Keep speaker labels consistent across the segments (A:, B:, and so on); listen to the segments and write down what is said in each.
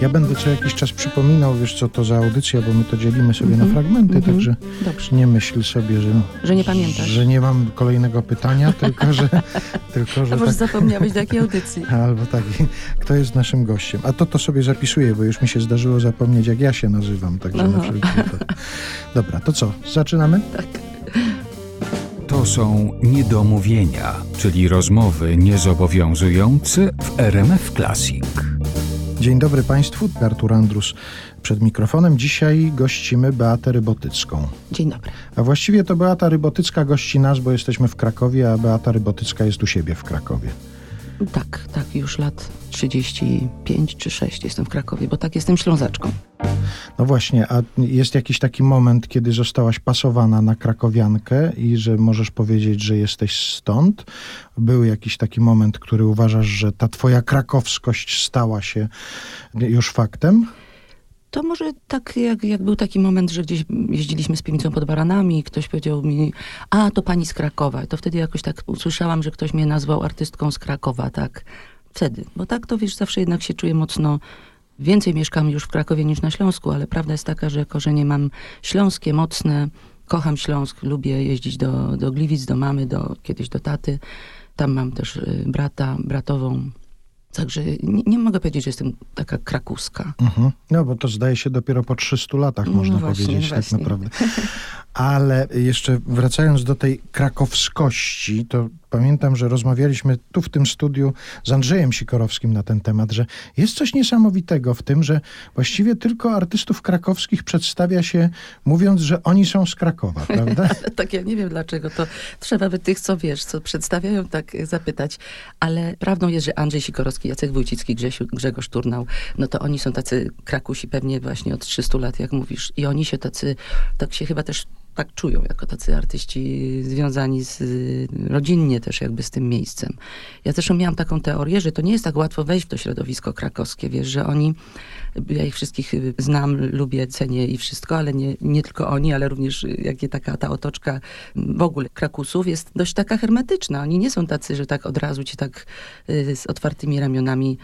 A: Ja będę co jakiś czas przypominał, wiesz co to za audycja, bo my to dzielimy sobie na
B: Mhm,
A: fragmenty,
B: mhm.
A: także
B: Dobrze.
A: nie myśl sobie, że,
B: Że nie pamiętasz.
A: że nie mam kolejnego pytania, tylko że, tylko, że
B: A może
A: tak,
B: zapomniałeś do jakiej audycji?
A: albo tak, kto jest naszym gościem. A to to sobie zapisuję, bo już mi się zdarzyło zapomnieć, jak ja się nazywam, także na
B: Aha.
A: wypadek. Dobra, to co, zaczynamy?
C: To są niedomówienia, czyli rozmowy niezobowiązujące w RMF Classic.
A: Dzień dobry Państwu, Artur Andrus przed mikrofonem. Dzisiaj gościmy Beatę Rybotycką.
B: Dzień dobry.
A: A właściwie to Beata Rybotycka gości nas, bo jesteśmy w Krakowie, a Beata Rybotycka jest u siebie w Krakowie.
B: Tak, tak, już lat 35 czy 6 jestem w Krakowie, bo tak jestem ślązaczką.
A: No właśnie, a jest jakiś taki moment, kiedy zostałaś pasowana na krakowiankę i że możesz powiedzieć, że jesteś stąd? Był jakiś taki moment, który uważasz, że ta twoja krakowskość stała się już faktem?
B: To może tak, jak, jak był taki moment, że gdzieś jeździliśmy z piwnicą pod baranami i ktoś powiedział mi, a to pani z Krakowa. To wtedy jakoś tak usłyszałam, że ktoś mnie nazwał artystką z Krakowa, tak. Wtedy. Bo tak to wiesz, zawsze jednak się czuję mocno. Więcej mieszkam już w Krakowie niż na Śląsku, ale prawda jest taka, że korzenie mam śląskie, mocne. Kocham Śląsk, lubię jeździć do, do Gliwic, do mamy, do, kiedyś do taty. Tam mam też y, brata, bratową. Także nie, nie mogę powiedzieć, że jestem taka krakuska.
A: Mhm. No bo to zdaje się dopiero po 300 latach,
B: No
A: można
B: właśnie,
A: powiedzieć
B: właśnie.
A: tak naprawdę. Ale jeszcze wracając do tej krakowskości, to pamiętam, że rozmawialiśmy tu w tym studiu z Andrzejem Sikorowskim na ten temat, że jest coś niesamowitego w tym, że właściwie tylko artystów krakowskich przedstawia się mówiąc, że oni są z Krakowa, prawda?
B: tak, ja nie wiem dlaczego, to trzeba by tych, co wiesz, co przedstawiają, tak zapytać. Ale prawdą jest, że Andrzej Sikorowski, Jacek Wójcicki, Grzesiu, Grzegorz Turnał, no to oni są tacy krakusi pewnie właśnie od 300 lat, jak mówisz. I oni się tacy, tak się chyba też tak czują, jako tacy artyści związani z, rodzinnie też jakby z tym miejscem. Ja zresztą miałam taką teorię, że to nie jest tak łatwo wejść w to środowisko krakowskie, wiesz, że oni, ja ich wszystkich y, znam, lubię, cenię i wszystko, ale nie, nie tylko oni, ale również y, jakie taka ta otoczka w ogóle Krakusów jest dość taka hermetyczna. Oni nie są tacy, że tak od razu ci tak y, z otwartymi ramionami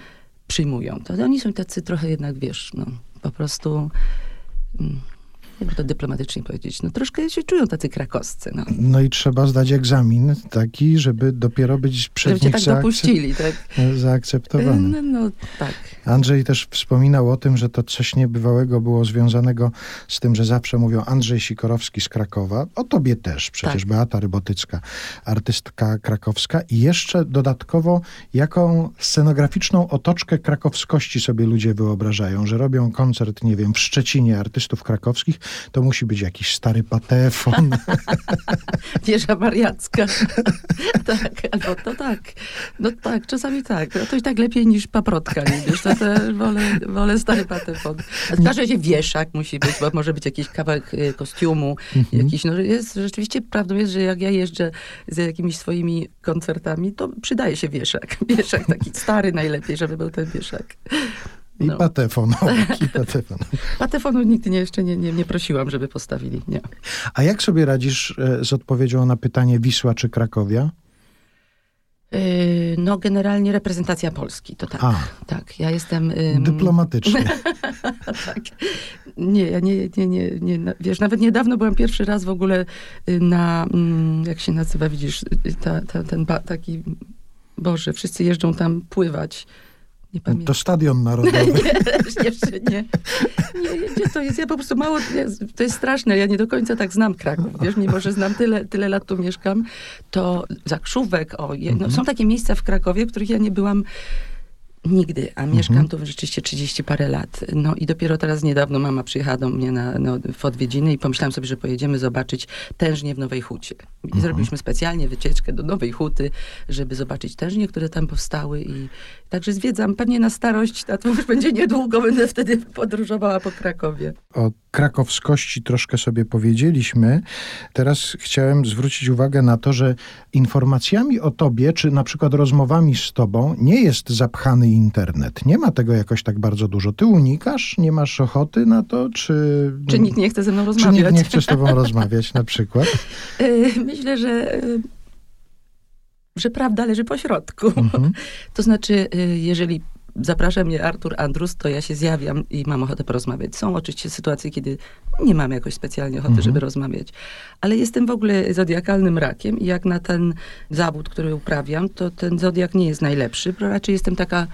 B: przyjmują. To oni są tacy trochę jednak, wiesz, no, po prostu... mm, Jakby to dyplomatycznie powiedzieć, no troszkę się czują tacy krakowscy, no.
A: No i trzeba zdać egzamin taki, żeby dopiero być przez
B: Żeby
A: nich
B: tak dopuścili, tak?
A: zaakceptowany.
B: No, no tak.
A: Andrzej też wspominał o tym, że to coś niebywałego było związanego z tym, że zawsze mówią Andrzej Sikorowski z Krakowa. O tobie też, przecież
B: Tak.
A: Beata Rybotycka, artystka krakowska. I jeszcze dodatkowo, jaką scenograficzną otoczkę krakowskości sobie ludzie wyobrażają, że robią koncert, nie wiem, w Szczecinie artystów krakowskich, to musi być jakiś stary patefon.
B: Wieża Mariacka. tak, albo to tak. No tak, czasami tak. No to i tak lepiej niż paprotka, nie wiesz, to też wolę, wolę stary patefon. A W każdym razie wieszak musi być, bo może być jakiś kawałek y, kostiumu, jakiś, no jest, rzeczywiście prawdą jest, że jak ja jeżdżę z jakimiś swoimi koncertami, to przydaje się wieszak. Wieszak taki stary najlepiej, żeby był ten wieszak.
A: I
B: No.
A: patefon. I patefon.
B: Patefonu nigdy nie, jeszcze nie, nie, nie prosiłam, żeby postawili, nie.
A: A jak sobie radzisz e, z odpowiedzią na pytanie Wisła czy Krakowia?
B: Yy, No, generalnie reprezentacja Polski, to tak.
A: A.
B: Tak, ja jestem. ym,
A: Dyplomatycznie.
B: tak. Nie, ja nie, nie, nie, nie, wiesz, nawet niedawno byłam pierwszy raz w ogóle y, na, mm, jak się nazywa, widzisz, y, ta, ta, ten ba, taki, Boże, wszyscy jeżdżą tam pływać. Nie
A: To
B: pamiętam.
A: stadion narodowy.
B: Nie, jeszcze nie. nie. Nie, gdzie to jest? Ja po prostu mało, to jest straszne, ja nie do końca tak znam Kraków, wiesz, mimo że znam tyle, tyle lat tu mieszkam, to Zakrzówek, o, je, no, są takie miejsca w Krakowie, w których ja nie byłam nigdy, a mieszkam tu rzeczywiście 30 parę lat. No i dopiero teraz niedawno mama przyjechała do mnie na, no, w odwiedziny i pomyślałam sobie, że pojedziemy zobaczyć tężnie w Nowej Hucie. I zrobiliśmy specjalnie wycieczkę do Nowej Huty, żeby zobaczyć tężnie, które tam powstały i także zwiedzam pewnie na starość, a to już będzie niedługo, będę wtedy podróżowała po Krakowie.
A: O krakowskości troszkę sobie powiedzieliśmy. Teraz chciałem zwrócić uwagę na to, że informacjami o tobie, czy na przykład rozmowami z tobą, nie jest zapchany internet. Nie ma tego jakoś tak bardzo dużo. Ty unikasz? Nie masz ochoty na to? Czy,
B: Czy nikt nie chce ze mną
A: czy
B: rozmawiać?
A: nikt nie chce z tobą rozmawiać na przykład?
B: Y, Myślę, że, y, że prawda leży po środku.
A: Mhm.
B: To znaczy, y, jeżeli zaprasza mnie Artur Andrus, to ja się zjawiam i mam ochotę porozmawiać. Są oczywiście sytuacje, kiedy nie mam jakoś specjalnie ochoty,
A: Mhm.
B: żeby rozmawiać. Ale jestem w ogóle zodiakalnym rakiem i jak na ten zawód, który uprawiam, to ten zodiak nie jest najlepszy. Raczej jestem taka,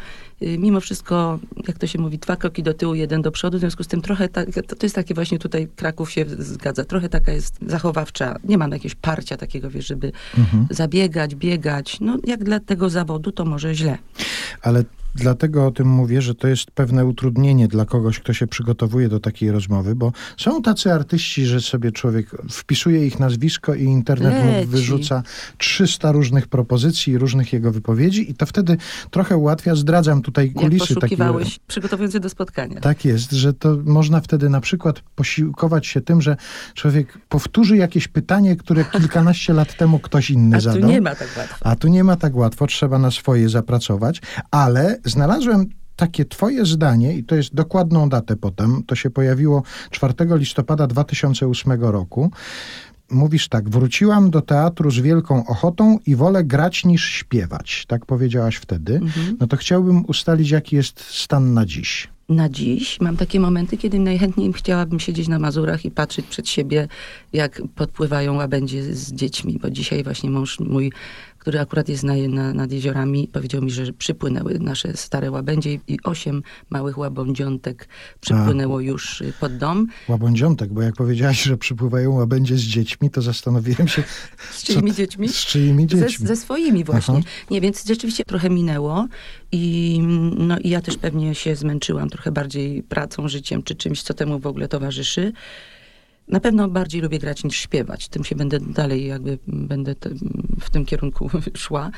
B: y, mimo wszystko, jak to się mówi, dwa kroki do tyłu, jeden do przodu. W związku z tym trochę, to, to jest takie właśnie tutaj Kraków się zgadza, trochę taka jest zachowawcza. Nie mam jakiegoś parcia takiego, wiesz, żeby
A: Mhm.
B: zabiegać, biegać. No jak dla tego zawodu, to może źle.
A: Ale dlatego o tym mówię, że to jest pewne utrudnienie dla kogoś, kto się przygotowuje do takiej rozmowy, bo są tacy artyści, że sobie człowiek wpisuje ich nazwisko i internet mu wyrzuca 300 różnych propozycji, różnych jego wypowiedzi i to wtedy trochę ułatwia. Zdradzam tutaj
B: Jak
A: kulisy takiego.
B: poszukiwałeś, przygotowując się do spotkania.
A: Tak jest, że to można wtedy na przykład posiłkować się tym, że człowiek powtórzy jakieś pytanie, które kilkanaście lat temu ktoś inny
B: A tu
A: zadał.
B: nie ma tak łatwo.
A: A tu nie ma tak łatwo, trzeba na swoje zapracować, ale znalazłem takie twoje zdanie i to jest dokładną datę potem, to się pojawiło 4 listopada 2008 roku. Mówisz tak, wróciłam do teatru z wielką ochotą i wolę grać niż śpiewać. Tak powiedziałaś wtedy.
B: Mhm.
A: No to chciałbym ustalić, jaki jest stan na dziś.
B: Na dziś mam takie momenty, kiedy najchętniej chciałabym siedzieć na Mazurach i patrzeć przed siebie, jak podpływają łabędzie z dziećmi, bo dzisiaj właśnie mąż mój, który akurat jest na, na, nad jeziorami, powiedział mi, że przypłynęły nasze stare łabędzie i- osiem małych łabędziątek przypłynęło już y, pod dom.
A: Łabędziątek, bo jak powiedziałaś, że przypływają łabędzie z dziećmi, to zastanowiłem się,
B: Z czyimi dziećmi?
A: z czyimi
B: Ze,
A: dziećmi.
B: ze swoimi właśnie.
A: Aha.
B: Nie, więc rzeczywiście trochę minęło i, no, i ja też pewnie się zmęczyłam trochę bardziej pracą, życiem, czy czymś, co temu w ogóle towarzyszy. Na pewno bardziej lubię grać niż śpiewać. Tym się będę dalej jakby będę te, w tym kierunku szła.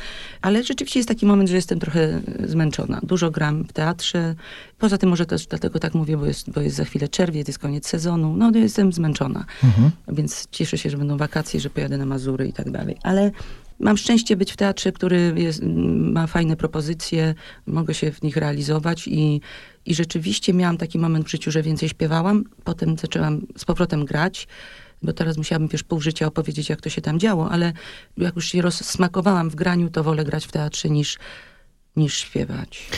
B: Ale rzeczywiście jest taki moment, że jestem trochę zmęczona. Dużo gram w teatrze. Poza tym może też dlatego tak mówię, bo jest, bo jest za chwilę czerwiec, jest koniec sezonu. No jestem zmęczona.
A: Mhm.
B: Więc cieszę się, że będą wakacje, że pojadę na Mazury i tak dalej. Ale mam szczęście być w teatrze, który jest, ma fajne propozycje, mogę się w nich realizować i, i rzeczywiście miałam taki moment w życiu, że więcej śpiewałam. Potem zaczęłam z powrotem grać, bo teraz musiałabym wiesz pół życia opowiedzieć, jak to się tam działo, ale jak już się rozsmakowałam w graniu, to wolę grać w teatrze niż, niż śpiewać.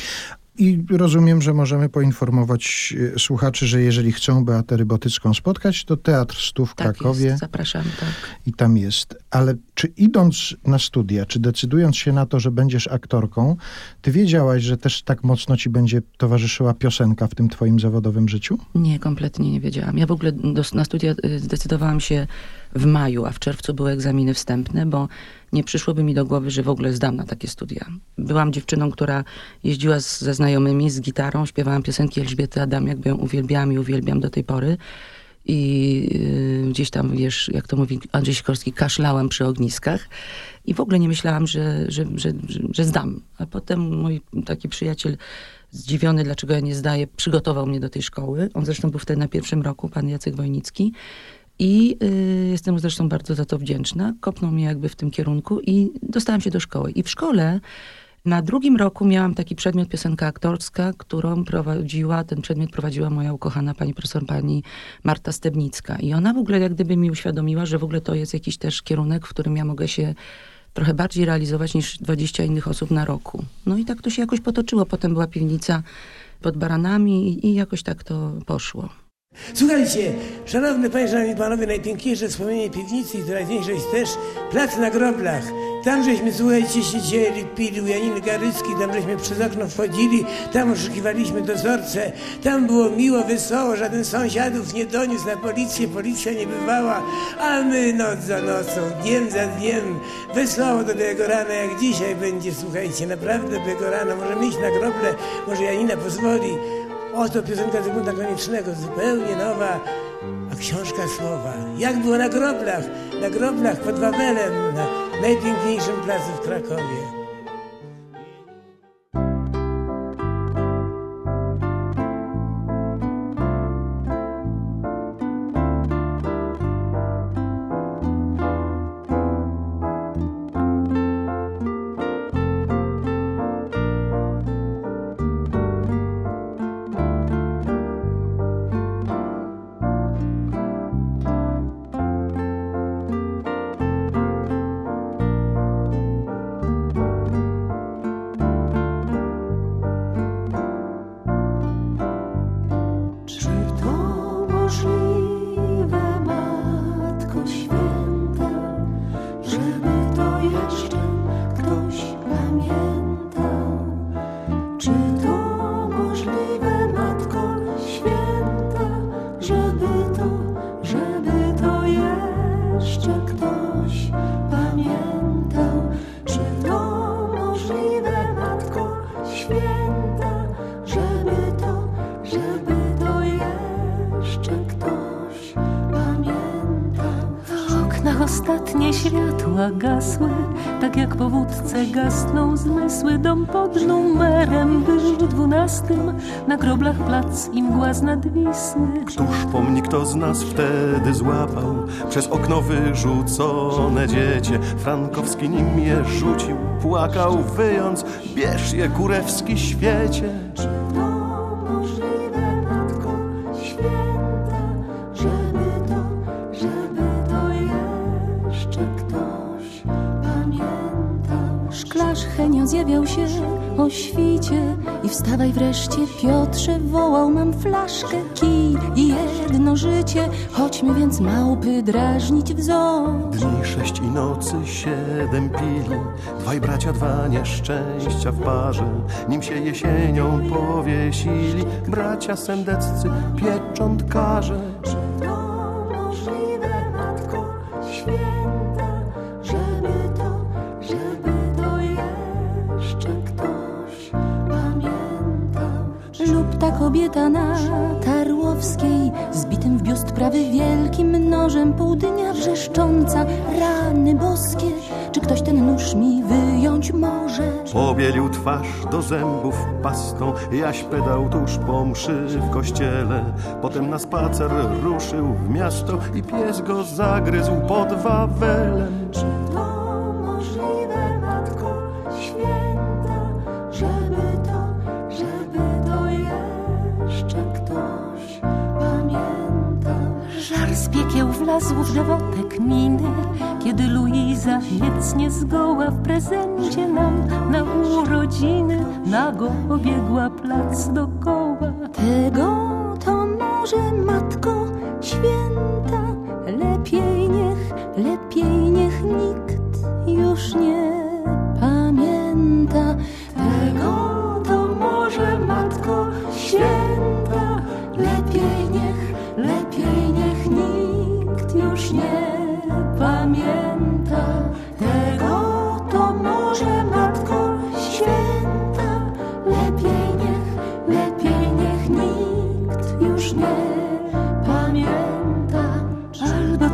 A: I rozumiem, że możemy poinformować e, słuchaczy, że jeżeli chcą Beatę Rybotycką spotkać, to Teatr Stu w
B: Tak
A: Krakowie
B: jest, zapraszam, tak.
A: i tam jest. Ale czy idąc na studia, czy decydując się na to, że będziesz aktorką, ty wiedziałaś, że też tak mocno ci będzie towarzyszyła piosenka w tym twoim zawodowym życiu?
B: Nie, kompletnie nie wiedziałam. Ja w ogóle do, na studia y, zdecydowałam się w maju, a w czerwcu były egzaminy wstępne, bo nie przyszłoby mi do głowy, że w ogóle zdam na takie studia. Byłam dziewczyną, która jeździła z, ze znajomymi z gitarą, śpiewałam piosenki Elżbiety Adamiak, bo ją uwielbiałam i uwielbiam do tej pory. I y, gdzieś tam, wiesz, jak to mówi Andrzej Sikorski, kaszlałam przy ogniskach. I w ogóle nie myślałam, że, że, że, że, zdam. A potem mój taki przyjaciel zdziwiony, dlaczego ja nie zdaję, przygotował mnie do tej szkoły. On zresztą był wtedy na pierwszym roku, pan Jacek Wojnicki. I y, jestem mu zresztą bardzo za to wdzięczna. Kopnął mnie jakby w tym kierunku i dostałam się do szkoły. I w szkole na drugim roku miałam taki przedmiot piosenka aktorska, którą prowadziła, ten przedmiot prowadziła moja ukochana pani profesor, pani Marta Stebnicka. I ona w ogóle jak gdyby mi uświadomiła, że w ogóle to jest jakiś też kierunek, w którym ja mogę się trochę bardziej realizować niż 20 innych osób na roku. No i tak to się jakoś potoczyło. Potem była piwnica pod baranami i, i jakoś tak to poszło.
D: Słuchajcie, szanowne panie, szanowni panowie, najpiękniejsze wspomnienie piwnicy i to najpiękniejsze jest też plac na groblach. Tam żeśmy, słuchajcie, siedzieli, pili u Janiny Garycki, tam żeśmy przez okno wchodzili, tam oszukiwaliśmy dozorcę, tam było miło, wesoło, żaden sąsiadów nie doniósł na policję, policja nie bywała, a my noc za nocą, dniem za dniem, wesoło do tego rana, jak dzisiaj będzie, słuchajcie, naprawdę do tego rana, możemy iść na groble, może Janina pozwoli, Oto piosenka Zygmunta Koniecznego, zupełnie nowa, a książka słowa. Jak było na groblach, na groblach pod Wawelem, na najpiękniejszym placu w Krakowie.
E: Gasły, tak jak po wódce gasną zmysły. Dom pod numerem był dwunastym, na groblach plac i mgła z nadwisły.
F: Któż pomni, kto z nas wtedy złapał Przez okno wyrzucone dziecię Frankowski nim je rzucił, płakał wyjąc Bierz je kurewski świecie
E: Henio zjawiał się o świcie. I wstawaj wreszcie, Piotrze, wołał, mam flaszkę, kij i jedno życie, chodźmy więc małpy drażnić w zoo.
F: Dni sześć i nocy siedem pili Dwaj bracia, dwa nieszczęścia w parze. Nim się jesienią powiesili Bracia sendeccy pieczątkarze
E: kobieta na Tarłowskiej, zbitym w biust prawy wielkim nożem, pół dnia wrzeszcząca, rany boskie, czy ktoś ten nóż mi wyjąć może?
F: Pobielił twarz do zębów pastą Jaś pedał tuż po mszy w kościele. Potem na spacer ruszył w miasto I pies go zagryzł pod Wawelem.
E: To piekieł wlazł w dewotek miny, kiedy Luiza niecnie zgoła w prezencie nam na urodziny nago obiegła plac dokoła. Tego to może matko święta, lepiej niech, lepiej niech nikt już nie pamięta.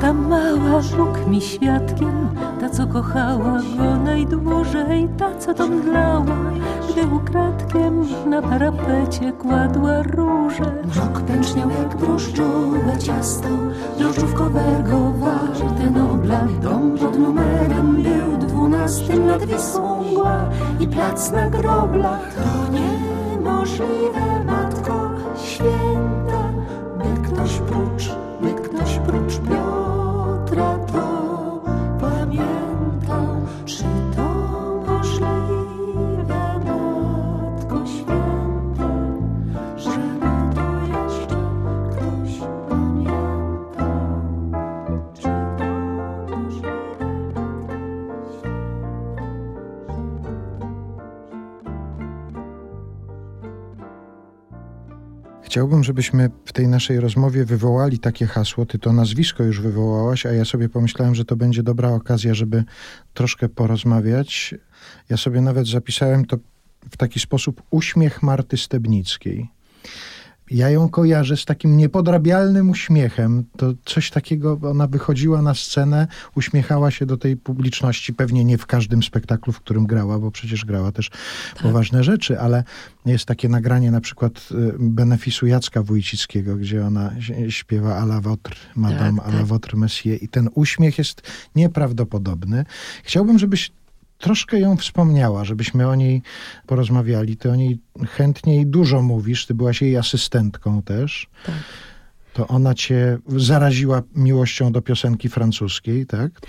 E: Ta mała Bóg mi świadkiem, co kochała go najdłużej, ta co to mdlała, gdy ukradkiem na parapecie kładła róże. Mrok pęczniał jak drożdżowe ciasto, drożdżówkowego warte nobla. Dom pod numerem był dwunastym nad Wisłą i plac na groblach. To niemożliwe,
A: Chciałbym, żebyśmy w tej naszej rozmowie wywołali takie hasło. Ty to nazwisko już wywołałaś, a ja sobie pomyślałem, że to będzie dobra okazja, żeby troszkę porozmawiać. Ja sobie nawet zapisałem to w taki sposób uśmiech Marty Stebnickiej. Ja ją kojarzę z takim niepodrabialnym uśmiechem. To coś takiego, ona wychodziła na scenę, uśmiechała się do tej publiczności. Pewnie nie w każdym spektaklu, w którym grała, bo przecież grała też poważne rzeczy, ale jest takie nagranie na przykład y, benefisu Jacka Wójcickiego, gdzie ona śpiewa à la votre, madame,
B: Tak,
A: à la
B: tak.
A: votre monsieur i ten uśmiech jest nieprawdopodobny. Chciałbym, żebyś troszkę ją wspomniała, żebyśmy o niej porozmawiali. Ty o niej chętnie i dużo mówisz, ty byłaś jej asystentką też.
B: Tak.
A: To ona cię zaraziła miłością do piosenki francuskiej, tak?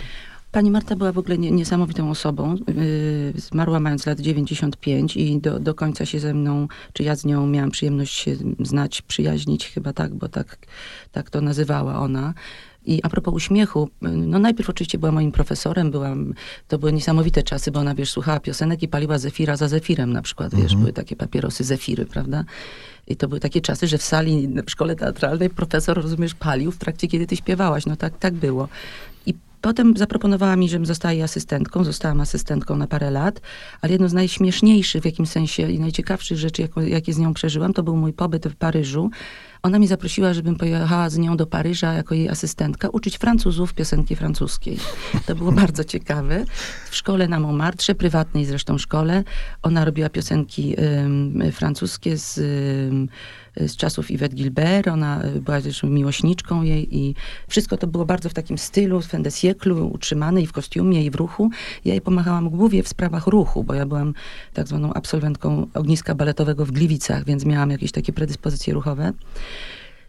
B: Pani Marta była w ogóle nie, niesamowitą osobą. Yy, zmarła mając lat 95 i do, do końca się ze mną, czy ja z nią miałam przyjemność się znać, przyjaźnić chyba tak, bo tak, tak to nazywała ona. I a propos uśmiechu, no najpierw oczywiście była moim profesorem, byłam, to były niesamowite czasy, bo ona, wiesz, słuchała piosenek i paliła zefira za zefirem na przykład, wiesz, były takie papierosy zefiry, prawda? I to były takie czasy, że w sali w szkole teatralnej profesor, rozumiesz, palił w trakcie, kiedy ty śpiewałaś. No tak, tak było. I Potem zaproponowała mi, żebym została jej asystentką. Zostałam asystentką na parę lat, ale jedno z najśmieszniejszych w jakimś sensie i najciekawszych rzeczy, jakie z nią przeżyłam, to był mój pobyt w Paryżu. Ona mi zaprosiła, żebym pojechała z nią do Paryża jako jej asystentka, uczyć Francuzów piosenki francuskiej. To było bardzo ciekawe. W szkole na Montmartre, prywatnej zresztą szkole, ona robiła piosenki francuskie z, z czasów Yvette Gilbert. Ona y, była zresztą miłośniczką jej i wszystko to było bardzo w takim stylu, w fin de siècle, utrzymane i w kostiumie, i w ruchu. Ja jej pomagałam głównie w sprawach ruchu, bo ja byłam tak zwaną absolwentką ogniska baletowego w Gliwicach, więc miałam jakieś takie predyspozycje ruchowe.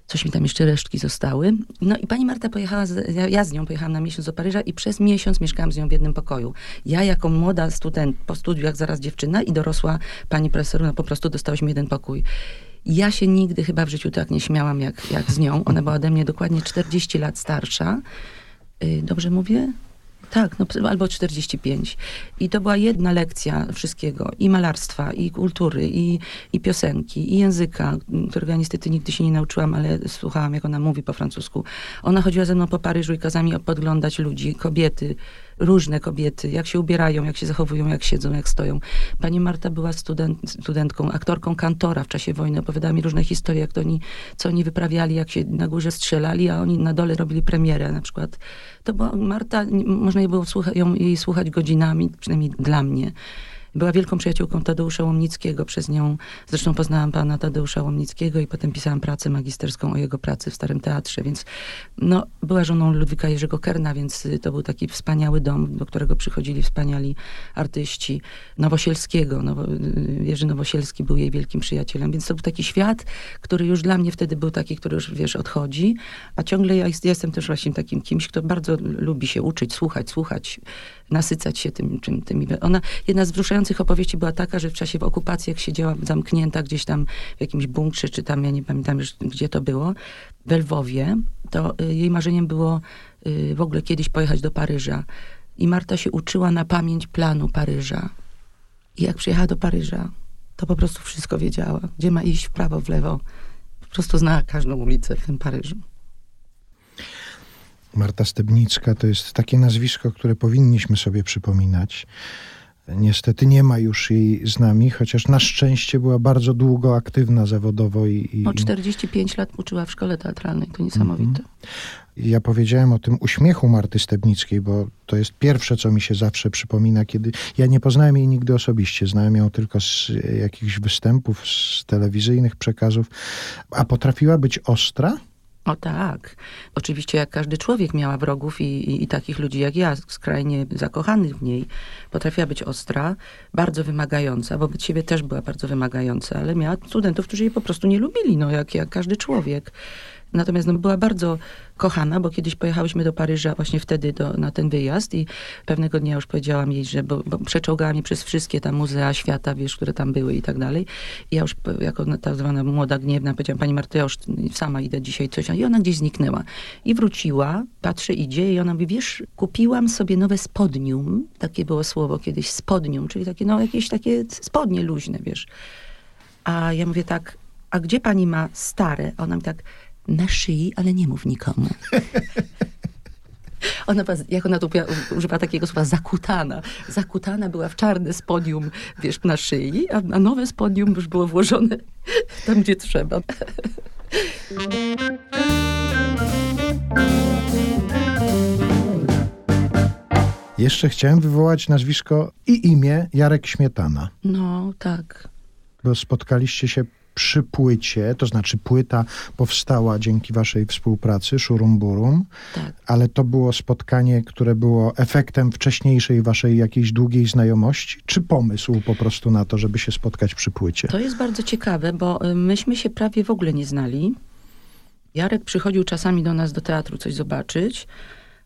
B: Coś mi tam jeszcze resztki zostały. No i pani Marta pojechała, z, ja, ja z nią pojechałam na miesiąc do Paryża i przez miesiąc mieszkałam z nią w jednym pokoju. Ja jako młoda student, po studiach zaraz dziewczyna i dorosła pani profesor, no po prostu dostałyśmy jeden pokój. Ja się nigdy chyba w życiu tak nie śmiałam jak, jak z nią. Ona była ode mnie dokładnie 40 lat starsza. Y, Dobrze mówię? Tak, no, albo 45. I to była jedna lekcja wszystkiego. I malarstwa, i kultury, i, i piosenki, i języka, którego ja niestety nigdy się nie nauczyłam, ale słuchałam, jak ona mówi po francusku. Ona chodziła ze mną po Paryżu i kazała mi podglądać ludzi, kobiety, różne kobiety, jak się ubierają, jak się zachowują, jak siedzą, jak stoją. Pani Marta była student, studentką, aktorką kantora w czasie wojny. Opowiadała mi różne historie, jak to oni, co oni wyprawiali, jak się na górze strzelali, a oni na dole robili premierę na przykład. To była Marta, można jej było ją, jej słuchać godzinami, przynajmniej dla mnie. Była wielką przyjaciółką Tadeusza Łomnickiego. Przez nią zresztą poznałam pana Tadeusza Łomnickiego i potem pisałam pracę magisterską o jego pracy w Starym Teatrze, więc no, była żoną Ludwika Jerzego Kerna, więc y, to był taki wspaniały dom, do którego przychodzili wspaniali artyści. Nowosielskiego, Nowo, y, Jerzy Nowosielski był jej wielkim przyjacielem, więc to był taki świat, który już dla mnie wtedy był taki, który już, wiesz, odchodzi, a ciągle ja jest- jestem też właśnie takim kimś, kto bardzo lubi się uczyć, słuchać, słuchać, nasycać się tym, czym, tymi. Ona, jedna z wzruszających opowieści była taka, że w czasie okupacji, jak siedziała zamknięta gdzieś tam w jakimś bunkrze, czy tam, ja nie pamiętam już, gdzie to było, w Lwowie, to y, jej marzeniem było y, w ogóle kiedyś pojechać do Paryża. I Marta się uczyła na pamięć planu Paryża. I jak przyjechała do Paryża, to po prostu wszystko wiedziała, gdzie ma iść w prawo, w lewo. Po prostu znała każdą ulicę w tym Paryżu.
A: Marta Stebnicka to jest takie nazwisko, które powinniśmy sobie przypominać. Niestety nie ma już jej z nami, chociaż na szczęście była bardzo długo aktywna zawodowo i, i
B: O 45 lat uczyła w szkole teatralnej, to niesamowite.
A: ja powiedziałem o tym uśmiechu Marty Stebnickiej, bo to jest pierwsze, co mi się zawsze przypomina, kiedy ja nie poznałem jej nigdy osobiście, znałem ją tylko z jakichś występów, z telewizyjnych przekazów, a potrafiła być ostra.
B: O tak. Oczywiście jak każdy człowiek miała wrogów i, i, i takich ludzi jak ja, skrajnie zakochanych w niej. Potrafiła być ostra, bardzo wymagająca. Wobec siebie też była bardzo wymagająca, ale miała studentów, którzy jej po prostu nie lubili, no jak, jak każdy człowiek. Natomiast no, była bardzo kochana, bo kiedyś pojechałyśmy do Paryża właśnie wtedy do, na ten wyjazd i pewnego dnia już powiedziałam jej, że bo, bo przeczołgała mnie przez wszystkie tam muzea świata, wiesz, które tam były i tak dalej. I ja już jako tak zwana młoda gniewna powiedziałam, pani Marta, ja już sama idę dzisiaj coś. I ona gdzieś zniknęła. I wróciła, patrzę, idzie i ona mówi, wiesz, kupiłam sobie nowe spodnium, takie było słowo kiedyś, spodnium, czyli takie, no jakieś takie spodnie luźne, wiesz. A ja mówię tak, a gdzie pani ma stare? A Ona mi tak, na szyi, ale nie mów nikomu. Ona, jak ona tu używa- takiego słowa, zakutana. Zakutana była w czarne spodnium, wiesz, na szyi, a, a nowe spodnium już było włożone tam, gdzie trzeba.
A: Jeszcze chciałem wywołać nazwisko i imię Jarek Śmietana.
B: No, tak.
A: bo spotkaliście się przy płycie, to znaczy płyta powstała dzięki waszej współpracy, Szurum Burum,
B: Tak.
A: ale to było spotkanie, które było efektem wcześniejszej waszej jakiejś długiej znajomości, czy pomysł po prostu na to, żeby się spotkać przy płycie?
B: To jest bardzo ciekawe, bo y, myśmy się prawie w ogóle nie znali. Jarek przychodził czasami do nas do teatru coś zobaczyć.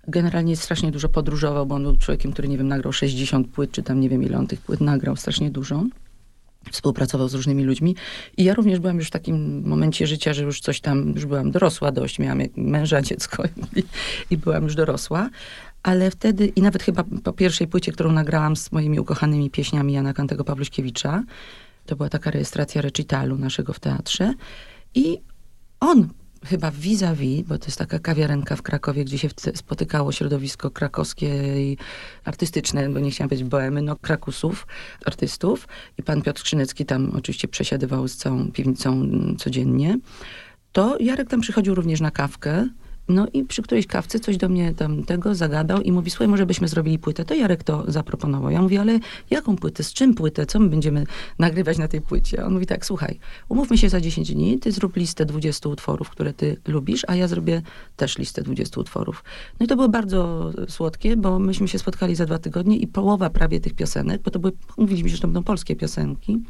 B: Generalnie strasznie dużo podróżował, bo on był człowiekiem, który, nie wiem, nagrał 60 płyt, czy tam nie wiem ile on tych płyt nagrał, strasznie dużo. Współpracował z różnymi ludźmi. I ja również byłam już w takim momencie życia, że już coś tam, już byłam dorosła dość, miałam męża, dziecko i, i byłam już dorosła. Ale wtedy, i nawet chyba po pierwszej płycie, którą nagrałam z moimi ukochanymi pieśniami Jana Kantego Pawluśkiewicza, to była taka rejestracja recitalu naszego w teatrze. I on chyba vis-a-vis, bo to jest taka kawiarenka w Krakowie, gdzie się spotykało środowisko krakowskie i artystyczne, bo nie chciałam powiedzieć boemy, no krakusów, artystów. I pan Piotr Skrzynecki tam oczywiście przesiadywał z całą piwnicą mm, codziennie. To Jarek tam przychodził również na kawkę. No i przy którejś kawce coś do mnie tam tego zagadał i mówi, słuchaj, może byśmy zrobili płytę. To Jarek to zaproponował. Ja mówię, ale jaką płytę, z czym płytę, co my będziemy nagrywać na tej płycie? On mówi tak, słuchaj, umówmy się za 10 dni, ty zrób listę 20 utworów, które ty lubisz, a ja zrobię też listę 20 utworów. No i to było bardzo słodkie, bo myśmy się spotkali za dwa tygodnie i połowa prawie tych piosenek, bo to były, mówiliśmy, że to będą polskie piosenki,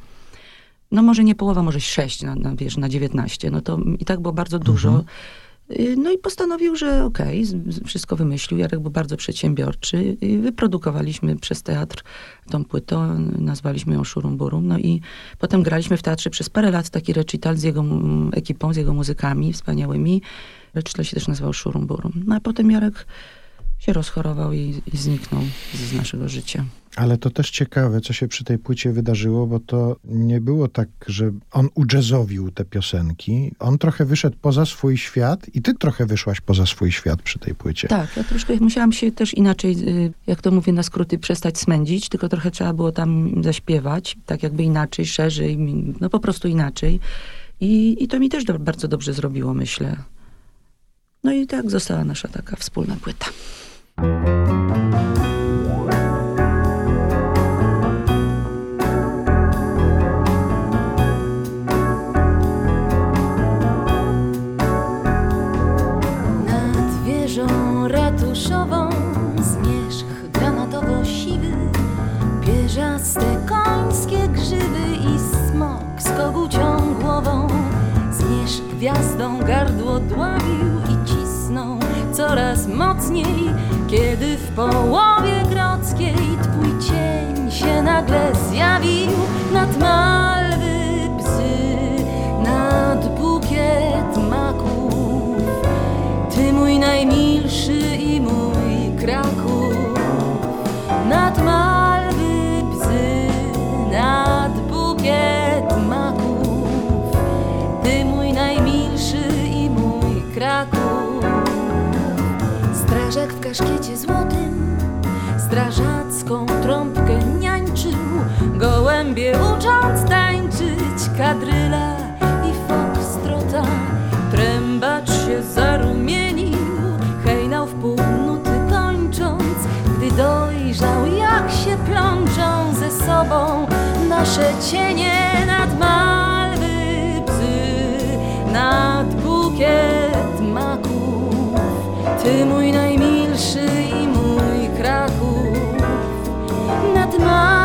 B: no może nie połowa, może sześć na, na, wiesz, na 19. No to i tak było bardzo dużo. Y, No i postanowił, że okej, z- wszystko wymyślił. Jarek był bardzo przedsiębiorczy. I wyprodukowaliśmy przez teatr tą płytę, nazwaliśmy ją Szurum Burum. No i potem graliśmy w teatrze przez parę lat taki recital z jego ekipą, z jego muzykami wspaniałymi. Recital się też nazywał Szurum Burum. No a potem Jarek się rozchorował i, i zniknął z naszego życia.
A: Ale to też ciekawe, co się przy tej płycie wydarzyło, bo to nie było tak, że on udżezowił te piosenki. On trochę wyszedł poza swój świat i ty trochę wyszłaś poza swój świat przy tej płycie.
B: Tak, ja troszkę musiałam się też inaczej, y, jak to mówię na skróty, przestać smędzić, tylko trochę trzeba było tam zaśpiewać, tak jakby inaczej, szerzej, no po prostu inaczej. I, i to mi też do, bardzo dobrze zrobiło, myślę. No i tak została nasza taka wspólna płyta.
E: Gwiazdą gardło dławił i cisnął coraz mocniej Kiedy w połowie grodzkiej twój cień się nagle zjawił Nad malwy bzy, nad bukiet maków. Ty mój najmilszy i mój Kraków Strażak w kaszkiecie złotym Strażacką trąbkę niańczył. Gołębie ucząc tańczyć Kadryla i fokstrota Trębacz się zarumienił Hejnał w pół nuty kończąc Gdy dojrzał jak się plączą ze sobą Nasze cienie nad malwy Nad bukiet maków Ty mój najmilszy i mój Kraków. Nad malwy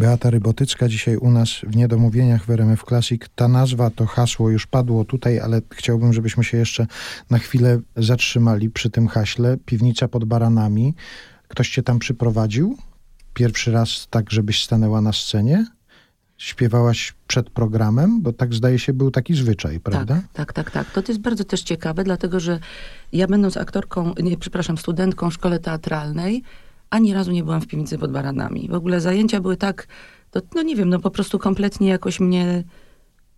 A: Beata Rybotycka dzisiaj u nas w Niedomówieniach w RMF Classic. Ta nazwa, to hasło już padło tutaj, ale chciałbym, żebyśmy się jeszcze na chwilę zatrzymali przy tym haśle. Piwnica pod baranami. Ktoś cię tam przyprowadził? Pierwszy raz tak, żebyś stanęła na scenie? Śpiewałaś przed programem? Bo tak zdaje się był taki zwyczaj, prawda?
B: Tak, tak, tak, tak. To, to jest bardzo też ciekawe, dlatego że ja będąc aktorką, nie, przepraszam, studentką w szkole teatralnej, ani razu nie byłam w piwnicy pod baranami. W ogóle zajęcia były tak, to, no nie wiem, no po prostu kompletnie jakoś mnie,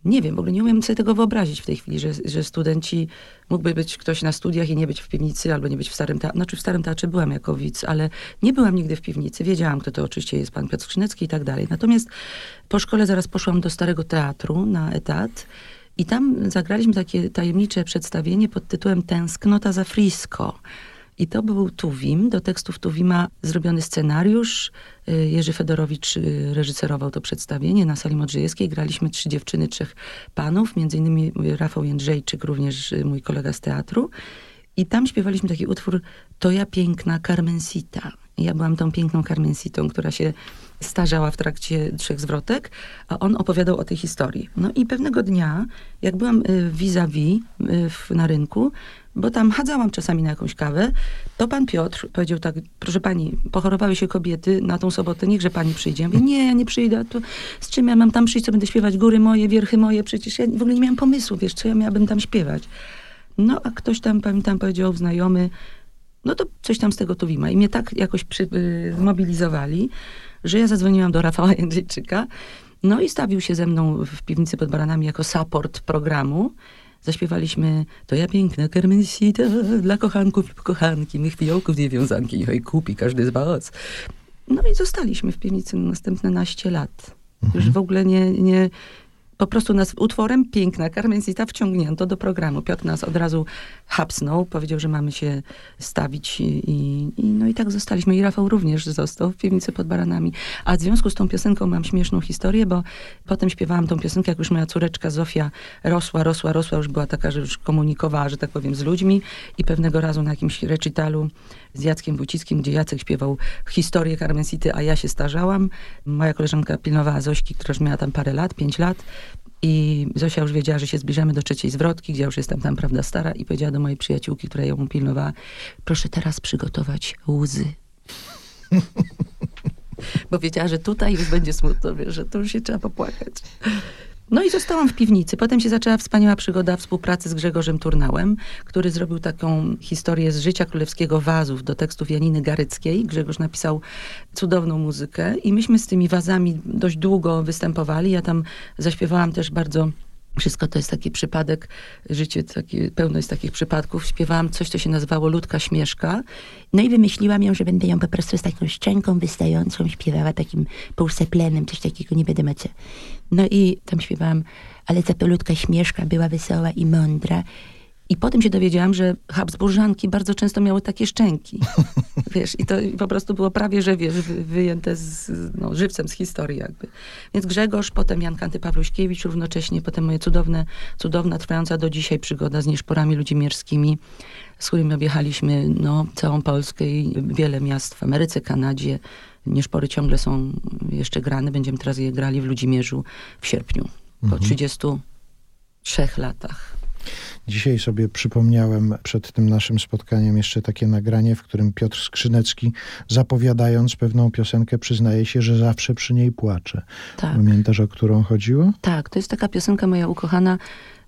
B: nie wiem, w ogóle nie umiem sobie tego wyobrazić w tej chwili, że, że studenci, mógłby być ktoś na studiach i nie być w piwnicy, albo nie być w Starym Teatrze. Znaczy w Starym Teatrze byłam jako widz, ale nie byłam nigdy w piwnicy. Wiedziałam, kto to oczywiście jest pan Piotr Skrzynecki i tak dalej. Natomiast po szkole zaraz poszłam do Starego Teatru na etat i tam zagraliśmy takie tajemnicze przedstawienie pod tytułem Tęsknota za Frisco. I to był Tuwim, do tekstów Tuwima zrobiony scenariusz. Y, Jerzy Fedorowicz y, reżyserował to przedstawienie na sali Modrzejewskiej. Graliśmy trzy dziewczyny, trzech panów, między innymi Rafał Jędrzejczyk, również y, mój kolega z teatru. I tam śpiewaliśmy taki utwór To ja piękna Carmencita. Ja byłam tą piękną Carmencitą, która się starzała w trakcie trzech zwrotek, a on opowiadał o tej historii. No i pewnego dnia, jak byłam y, vis-a-vis y, w- na rynku, bo tam chadzałam czasami na jakąś kawę, to pan Piotr powiedział tak, proszę pani, pochorowały się kobiety na tą sobotę, niechże pani przyjdzie. Ja mówię, nie, ja nie przyjdę, to z czym ja mam tam przyjść, co będę śpiewać, góry moje, wierchy moje, przecież ja w ogóle nie miałam pomysłu, wiesz, co ja miałabym tam śpiewać. No, a ktoś tam, pamiętam, powiedział znajomy, no to coś tam z tego Tuwima. I mnie tak jakoś przy, y, zmobilizowali, że ja zadzwoniłam do Rafała Jędrzejczyka, no i stawił się ze mną w piwnicy pod baranami jako support programu. Zaśpiewaliśmy To ja piękna Carmencita dla kochanków lub kochanki, mych fiołków dwie wiązanki, niech jej kupi każdy z was. No i zostaliśmy w piwnicy następne naście lat. Już w ogóle nie, nie, po prostu nas utworem Piękna Carmencita wciągnięto do programu. Piotr nas od razu hapsnął, powiedział, że mamy się stawić i, i, no i tak zostaliśmy. I Rafał również został w piwnicy pod baranami. A w związku z tą piosenką mam śmieszną historię, bo potem śpiewałam tą piosenkę, jak już moja córeczka Zofia rosła, rosła, rosła, już była taka, że już komunikowała, że tak powiem, z ludźmi i pewnego razu na jakimś recitalu z Jackiem Wójcickim, gdzie Jacek śpiewał historię Carmencity, a ja się starzałam. Moja koleżanka pilnowała Zośki, która już miała tam parę lat, pięć lat. I Zosia już wiedziała, że się zbliżamy do trzeciej zwrotki, gdzie ja już jestem tam, prawda, stara i powiedziała do mojej przyjaciółki, która ją pilnowała, proszę teraz przygotować łzy. Bo wiedziała, że tutaj już będzie smutno, wiesz, że tu już się trzeba popłakać. No i zostałam w piwnicy. Potem się zaczęła wspaniała przygoda współpracy z Grzegorzem Turnałem, który zrobił taką historię z życia królewskiego wazów do tekstów Janiny Garyckiej. Grzegorz napisał cudowną muzykę i myśmy z tymi wazami dość długo występowali. Ja tam zaśpiewałam też bardzo wszystko to jest taki przypadek, życie takie, pełno jest takich przypadków. Śpiewałam coś, co się nazywało Ludka Śmieszka. No i wymyśliłam ją, że będę ją po prostu z taką szczęką wystającą śpiewała takim półseplenem, coś takiego, nie wiadomo co. No i tam śpiewałam, ale ta Ludka Śmieszka była wesoła i mądra. I potem się dowiedziałam, że Habsburżanki bardzo często miały takie szczęki. Wiesz, i to po prostu było prawie, że wiesz, wy- wyjęte z, no, żywcem z historii jakby. Więc Grzegorz, potem Jan Kanty Pawluśkiewicz równocześnie, potem moje cudowne, cudowna, trwająca do dzisiaj przygoda z nieszporami ludzimierskimi, z którymi objechaliśmy no, całą Polskę i wiele miast w Ameryce, Kanadzie. Nieszpory ciągle są jeszcze grane. Będziemy teraz je grali w Ludzimierzu w sierpniu. Po 33 latach.
A: Dzisiaj sobie przypomniałem przed tym naszym spotkaniem jeszcze takie nagranie, w którym Piotr Skrzynecki, zapowiadając pewną piosenkę, przyznaje się, że zawsze przy niej płacze.
B: Tak.
A: Pamiętasz, o którą chodziło?
B: Tak, to jest taka piosenka moja ukochana.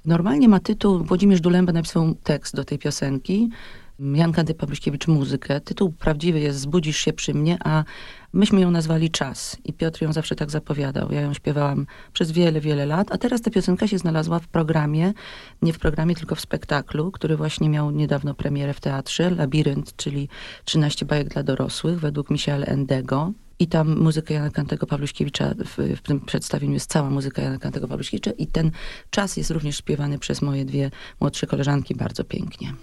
B: Normalnie ma tytuł, Włodzimierz Dulemba napisał tekst do tej piosenki. Jan Kanty Pawluśkiewicz muzykę. Tytuł prawdziwy jest Zbudzisz się przy mnie, a myśmy ją nazwali Czas. I Piotr ją zawsze tak zapowiadał. Ja ją śpiewałam przez wiele, wiele lat, a teraz ta piosenka się znalazła w programie, nie w programie, tylko w spektaklu, który właśnie miał niedawno premierę w teatrze, Labirynt, czyli 13 bajek dla dorosłych, według Michaela Endego. I tam muzyka Jana Kantego Pawluśkiewicza, w, w tym przedstawieniu jest cała muzyka Jana Kantego Pawluśkiewicza i ten czas jest również śpiewany przez moje dwie młodsze koleżanki bardzo pięknie.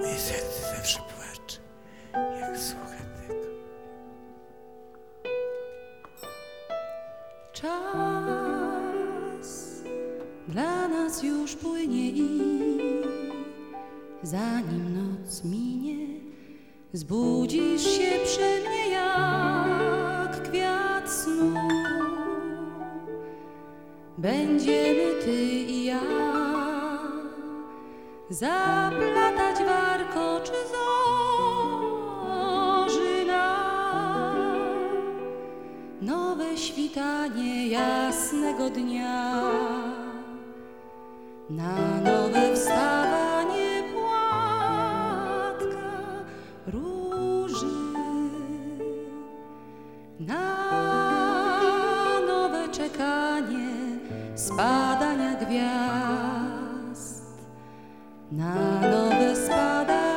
D: Moje serce zawsze płacze, jak słucha tego.
E: Czas dla nas już płynie i zanim noc minie, Zbudzisz się przy mnie jak kwiat snu. Będziemy ty i ja zaplatać warkoczy zorzyna. Nowe świtanie jasnego dnia. Na nowe wstawanie płatka róży. Na nowe czekanie spadania gwiazd. Na nowe spadanie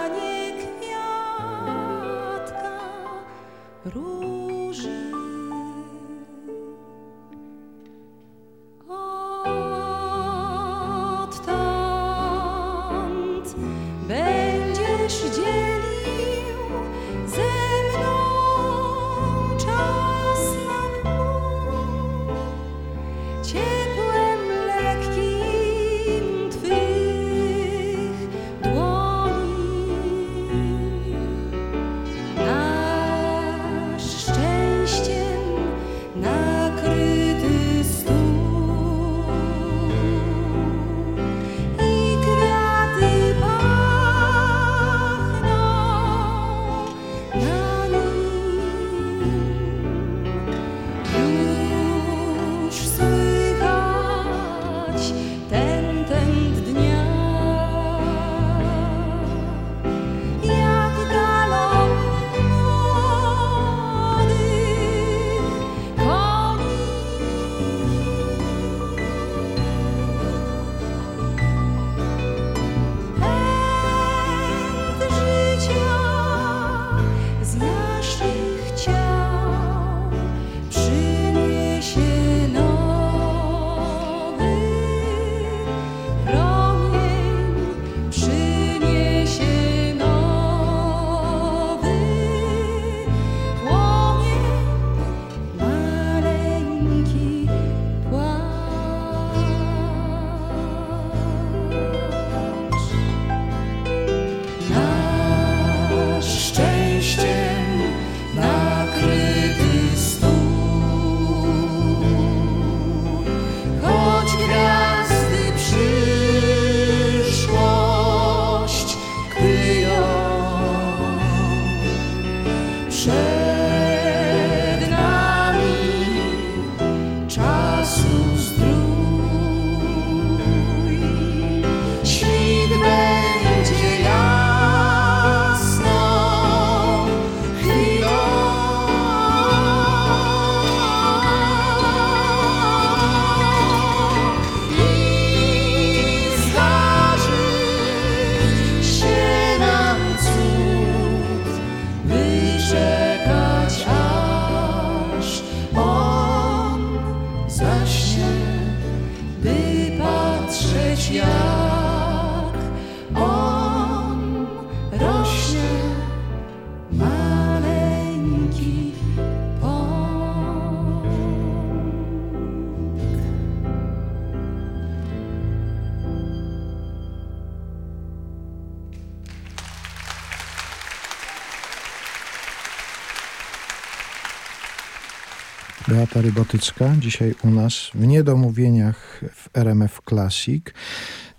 A: Beata Rybotycka, dzisiaj u nas w Niedomówieniach w RMF Classic.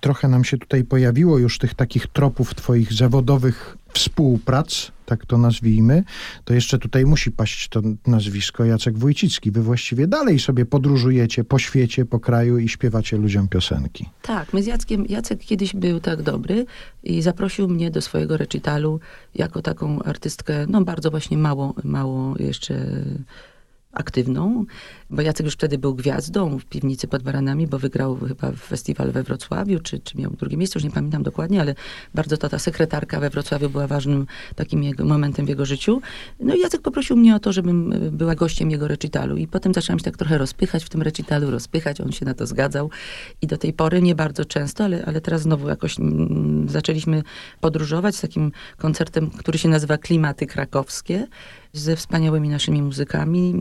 A: Trochę nam się tutaj pojawiło już tych takich tropów twoich zawodowych współprac, tak to nazwijmy. To jeszcze tutaj musi paść to nazwisko Jacek Wójcicki. Wy właściwie dalej sobie podróżujecie po świecie, po kraju i śpiewacie ludziom piosenki.
B: Tak, my z Jackiem, Jacek kiedyś był tak dobry i zaprosił mnie do swojego recitalu jako taką artystkę, no bardzo właśnie mało, mało jeszcze aktywną, bo Jacek już wtedy był gwiazdą w piwnicy pod Baranami, bo wygrał chyba festiwal we Wrocławiu, czy, czy miał drugie miejsce, już nie pamiętam dokładnie, ale bardzo to ta sekretarka we Wrocławiu była ważnym takim jego, momentem w jego życiu. No i Jacek poprosił mnie o to, żebym y, była gościem jego recitalu. I potem zaczęłam się tak trochę rozpychać w tym recitalu, rozpychać, on się na to zgadzał. I do tej pory nie bardzo często, ale, ale teraz znowu jakoś mm, zaczęliśmy podróżować z takim koncertem, który się nazywa Klimaty Krakowskie ze wspaniałymi naszymi muzykami,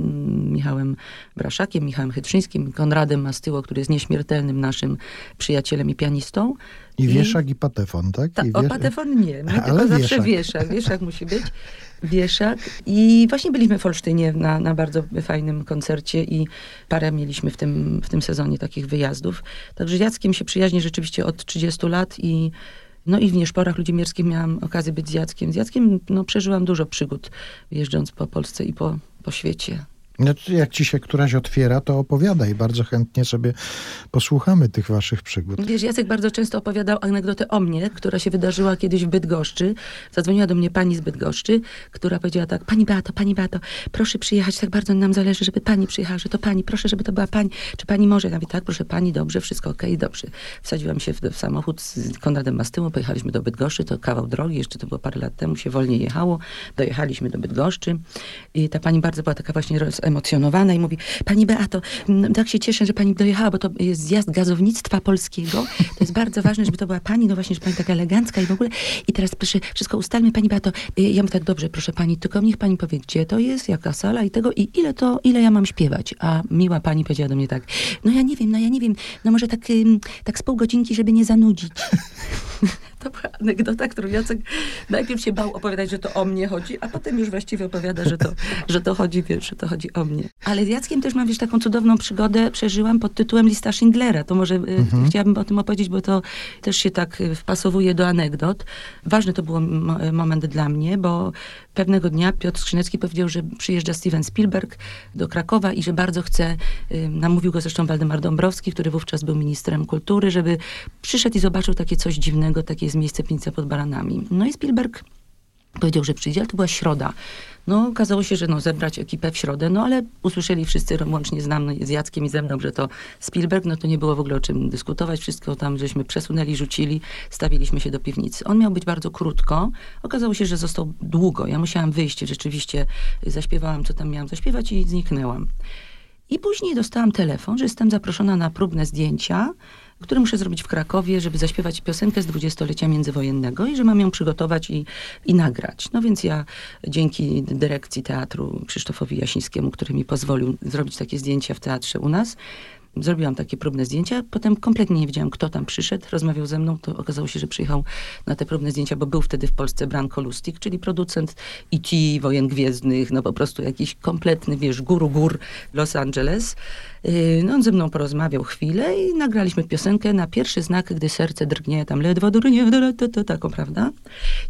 B: Michałem Braszakiem, Michałem Chytrzyńskim, Konradem Mastyło, który jest nieśmiertelnym naszym przyjacielem i pianistą.
A: I wieszak i patefon, tak?
B: Ta,
A: I
B: o patefon nie, my
A: Ale
B: tylko zawsze
A: wieszak.
B: wieszak. Musi być. Wieszak. I właśnie byliśmy w Olsztynie na, na bardzo fajnym koncercie i parę mieliśmy w tym, w tym sezonie takich wyjazdów. Także z Jackiem się przyjaźnię rzeczywiście od 30 lat i no i w Nieszporach Ludzimierskich miałam okazję być z Jackiem. Z Jackiem no, przeżyłam dużo przygód jeżdżąc po Polsce i po, po świecie.
A: No, jak ci się któraś otwiera, to opowiadaj. Bardzo chętnie sobie posłuchamy tych waszych przygód.
B: Wiesz, Jacek bardzo często opowiadał anegdotę o mnie, która się wydarzyła kiedyś w Bydgoszczy. Zadzwoniła do mnie pani z Bydgoszczy, która powiedziała tak, pani Beato, pani Beato, proszę przyjechać, tak bardzo nam zależy, żeby pani przyjechała, że to pani, proszę, żeby to była pani. Czy pani może? Ja mówię, tak, proszę pani, dobrze, wszystko okej, dobrze. Wsadziłam się w, w samochód z Konradem Mastyłą, pojechaliśmy do Bydgoszczy, to kawał drogi, jeszcze to było parę lat temu, się wolniej jechało. Dojechaliśmy do Bydgoszczy i ta pani bardzo była taka właśnie rozemocjonowana i mówi, pani Beato, tak się cieszę, że pani dojechała, bo to jest zjazd gazownictwa polskiego. To jest bardzo ważne, żeby to była pani, no właśnie, że pani taka elegancka i w ogóle. I teraz proszę, wszystko ustalmy, pani Beato. Y, Ja mówię tak, dobrze, proszę pani, tylko niech pani powie, gdzie to jest, jaka sala i tego i ile to, ile ja mam śpiewać. A miła pani powiedziała do mnie tak, no ja nie wiem, no ja nie wiem, no może tak, tak z pół godzinki, żeby nie zanudzić. To była anegdota, którą Jacek najpierw się bał opowiadać, że to o mnie chodzi, a potem już właściwie opowiada, że to, że to chodzi, wiesz, że to chodzi o mnie. Ale z Jackiem też mam, wiesz, taką cudowną przygodę przeżyłam pod tytułem Lista Schindlera. To może y, chciałabym o tym opowiedzieć, bo to też się tak y, wpasowuje do anegdot. Ważny to był mo- moment dla mnie, bo pewnego dnia Piotr Skrzynecki powiedział, że przyjeżdża Steven Spielberg do Krakowa i że bardzo chce, namówił go zresztą Waldemar Dąbrowski, który wówczas był ministrem kultury, żeby przyszedł i zobaczył takie coś dziwnego, takie jest miejsce Piwnica pod Baranami. No i Spielberg powiedział, że przyjdzie, ale to była środa. No, okazało się, że no, zebrać ekipę w środę, no ale usłyszeli wszyscy, łącznie z nami, z Jackiem i ze mną, że to Spielberg, no to nie było w ogóle o czym dyskutować. Wszystko tam żeśmy przesunęli, rzucili, stawiliśmy się do piwnicy. On miał być bardzo krótko. Okazało się, że został długo. Ja musiałam wyjść, rzeczywiście zaśpiewałam, co tam miałam zaśpiewać i zniknęłam. I później dostałam telefon, że jestem zaproszona na próbne zdjęcia, które muszę zrobić w Krakowie, żeby zaśpiewać piosenkę z dwudziestolecia międzywojennego i że mam ją przygotować i, i nagrać. No więc ja dzięki dyrekcji teatru Krzysztofowi Jasińskiemu, który mi pozwolił zrobić takie zdjęcia w teatrze u nas, Zrobiłam takie próbne zdjęcia, potem kompletnie nie wiedziałam, kto tam przyszedł, rozmawiał ze mną, to okazało się, że przyjechał na te próbne zdjęcia, bo był wtedy w Polsce Branko Lustig, czyli producent E.T., Wojen Gwiezdnych, no po prostu jakiś kompletny, wiesz, guru gór Los Angeles. Yy, No on ze mną porozmawiał chwilę i nagraliśmy piosenkę na pierwszy znak, gdy serce drgnie, tam ledwo drgnie, da, da, taką, prawda?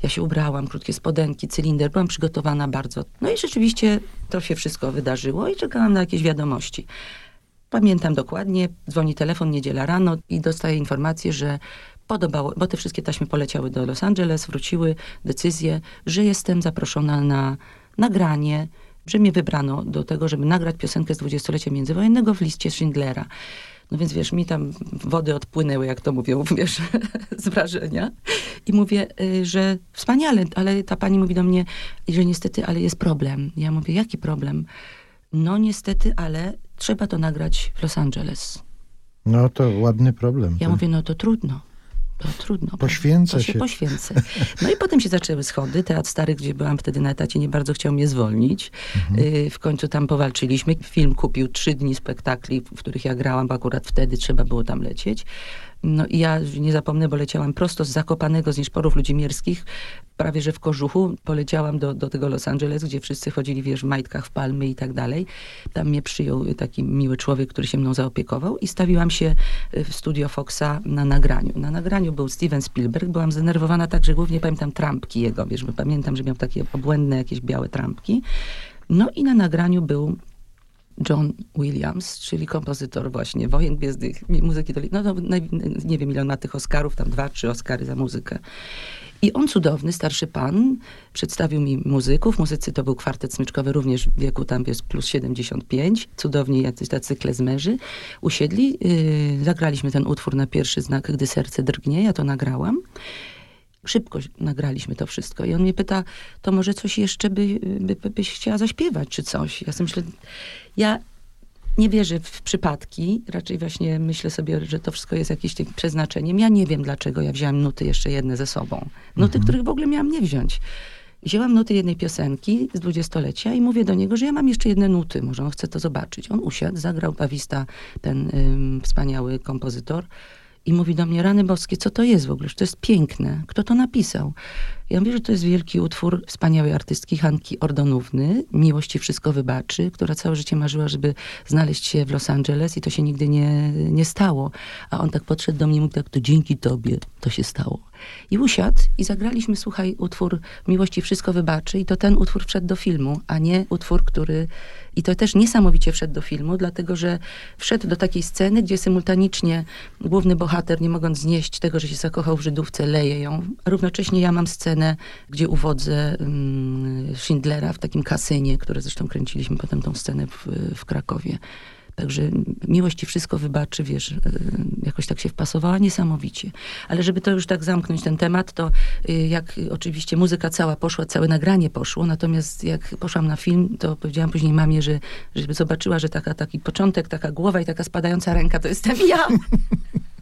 B: Ja się ubrałam, krótkie spodenki, cylinder, byłam przygotowana bardzo. No i rzeczywiście to się wszystko wydarzyło i czekałam na jakieś wiadomości. Pamiętam dokładnie, dzwoni telefon, niedziela rano i dostaję informację, że podobało, bo te wszystkie taśmy poleciały do Los Angeles, wróciły decyzje, że jestem zaproszona na nagranie, że mnie wybrano do tego, żeby nagrać piosenkę z dwudziestolecia międzywojennego w liście Schindlera. No więc wiesz, mi tam wody odpłynęły, jak to mówią, wiesz, z wrażenia. I mówię, y, że wspaniale, ale ta pani mówi do mnie, że niestety, ale jest problem. Ja mówię, jaki problem? No niestety, ale trzeba to nagrać w Los Angeles.
A: No to ładny problem.
B: Ja
A: To-
B: mówię, no to trudno. To trudno.
A: Poświęcę
B: się.
A: się.
B: poświęcę. No i potem się zaczęły schody. Teatr Stary, gdzie byłam wtedy na etacie, nie bardzo chciał mnie zwolnić.
A: Mhm.
B: Y, W końcu tam powalczyliśmy. Film kupił trzy dni spektakli, w których ja grałam, bo akurat wtedy trzeba było tam lecieć. No i ja nie zapomnę, bo leciałam prosto z Zakopanego, z Nieszporów Ludzimierskich, prawie że w kożuchu. Poleciałam do, do tego Los Angeles, gdzie wszyscy chodzili, wiesz, w majtkach, w palmy i tak dalej. Tam mnie przyjął taki miły człowiek, który się mną zaopiekował i stawiłam się y, w studio Foxa na nagraniu. Na nagraniu był Steven Spielberg. Byłam zdenerwowana tak, że głównie pamiętam trampki jego, wiesz, bo pamiętam, że miał takie obłędne jakieś białe trampki. No i na nagraniu był John Williams, czyli kompozytor właśnie Wojen Gwiezdnych, muzyki do... No, no nie wiem ile on ma tych Oscarów, tam dwa, trzy Oscary za muzykę. I on cudowny, starszy pan, przedstawił mi muzyków. Muzycy to był kwartet smyczkowy, również w wieku tam jest plus 75. Cudowni jacyś tacy klezmerzy. Usiedli, yy, zagraliśmy ten utwór na pierwszy znak, gdy serce drgnie. Ja to nagrałam. Szybko nagraliśmy to wszystko. I on mnie pyta, to może coś jeszcze by, by, by, byś chciała zaśpiewać, czy coś. Ja sobie myślę, ja nie wierzę w przypadki, raczej właśnie myślę sobie, że to wszystko jest jakimś takim przeznaczeniem. Ja nie wiem, dlaczego ja wzięłam nuty jeszcze jedne ze sobą. Nuty, których w ogóle miałam nie wziąć. Wzięłam nuty jednej piosenki z dwudziestolecia i mówię do niego, że ja mam jeszcze jedne nuty, może on chce to zobaczyć. On usiadł, zagrał Pawista, ten ym, wspaniały kompozytor i mówi do mnie, rany boskie, co to jest w ogóle? Że to jest piękne. Kto to napisał? Ja mówię, że to jest wielki utwór wspaniałej artystki Hanki Ordonówny, Miłości wszystko wybaczy, która całe życie marzyła, żeby znaleźć się w Los Angeles i to się nigdy nie, nie stało. A on tak podszedł do mnie i mówi tak, to dzięki tobie to się stało. I usiadł i zagraliśmy, słuchaj, utwór Miłości wszystko wybaczy i to ten utwór wszedł do filmu, a nie utwór, który... I to też niesamowicie wszedł do filmu, dlatego że wszedł do takiej sceny, gdzie symultanicznie główny bohater, nie mogąc znieść tego, że się zakochał w Żydówce, leje ją. Równocześnie ja mam scenę, gdzie uwodzę um, Schindlera w takim kasynie, które zresztą kręciliśmy potem tą scenę w, w Krakowie. Także miłość wszystko wybaczy, wiesz, y, jakoś tak się wpasowała niesamowicie. Ale żeby to już tak zamknąć ten temat, to y, jak oczywiście muzyka cała poszła, całe nagranie poszło, natomiast jak poszłam na film, to powiedziałam później mamie, że żeby zobaczyła, że taka, taki początek, taka głowa i taka spadająca ręka, to jestem ja.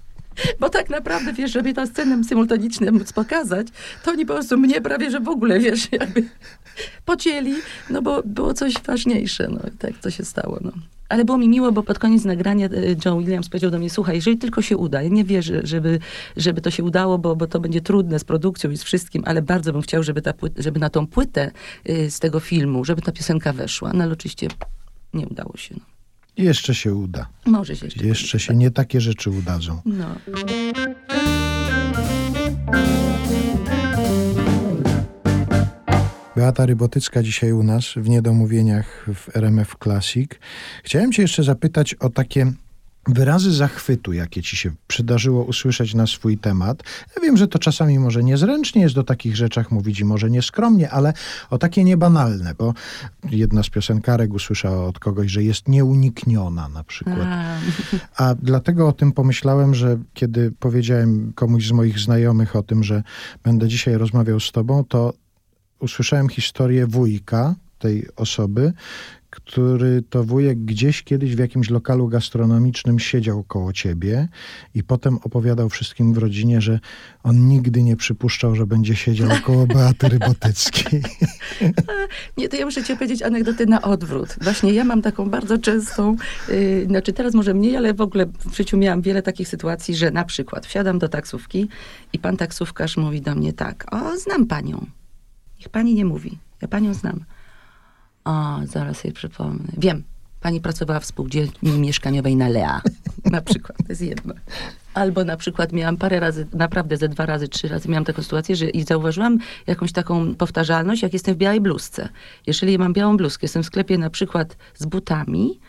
B: Bo tak naprawdę, wiesz, żeby tę scenę symultaniczną móc pokazać, to oni po prostu mnie prawie, że w ogóle, wiesz, jakby pocięli, no bo było coś ważniejsze, no i tak to się stało, no. Ale było mi miło, bo pod koniec nagrania e, John Williams powiedział do mnie, słuchaj, jeżeli tylko się uda, ja nie wierzę, żeby, żeby to się udało, bo, bo to będzie trudne z produkcją i z wszystkim, ale bardzo bym chciał, żeby, ta płyt, żeby na tą płytę y, z tego filmu, żeby ta piosenka weszła. No ale oczywiście nie udało się. No.
A: Jeszcze się uda.
B: Może się jeszcze.
A: Jeszcze się nie takie rzeczy udadzą.
B: No.
A: Beata Rybotycka dzisiaj u nas w Niedomówieniach w RMF Classic. Chciałem cię jeszcze zapytać o takie wyrazy zachwytu, jakie ci się przydarzyło usłyszeć na swój temat. Ja wiem, że to czasami może niezręcznie jest do takich rzeczach mówić i może nieskromnie, ale o takie niebanalne, bo jedna z piosenkarek usłyszała od kogoś, że jest nieunikniona na przykład.
B: A.
A: A dlatego o tym pomyślałem, że kiedy powiedziałem komuś z moich znajomych o tym, że będę dzisiaj rozmawiał z tobą, to usłyszałem historię wujka tej osoby, który to wujek gdzieś kiedyś w jakimś lokalu gastronomicznym siedział koło ciebie i potem opowiadał wszystkim w rodzinie, że on nigdy nie przypuszczał, że będzie siedział koło Beaty Rybotyckiej.
B: Nie, to ja muszę ci powiedzieć anegdotę na odwrót. Właśnie ja mam taką bardzo częstą, yy, znaczy teraz może mniej, ale w ogóle w życiu miałam wiele takich sytuacji, że na przykład wsiadam do taksówki i pan taksówkarz mówi do mnie tak, o, znam panią. Niech pani nie mówi, ja panią znam. O, zaraz sobie przypomnę. Wiem, pani pracowała w spółdzielni mieszkaniowej na Lea. Na przykład, to jest jedno. Albo na przykład miałam parę razy, naprawdę ze dwa razy, trzy razy miałam taką sytuację, że i zauważyłam jakąś taką powtarzalność, jak jestem w białej bluzce. Jeżeli mam białą bluzkę, jestem w sklepie na przykład z butami,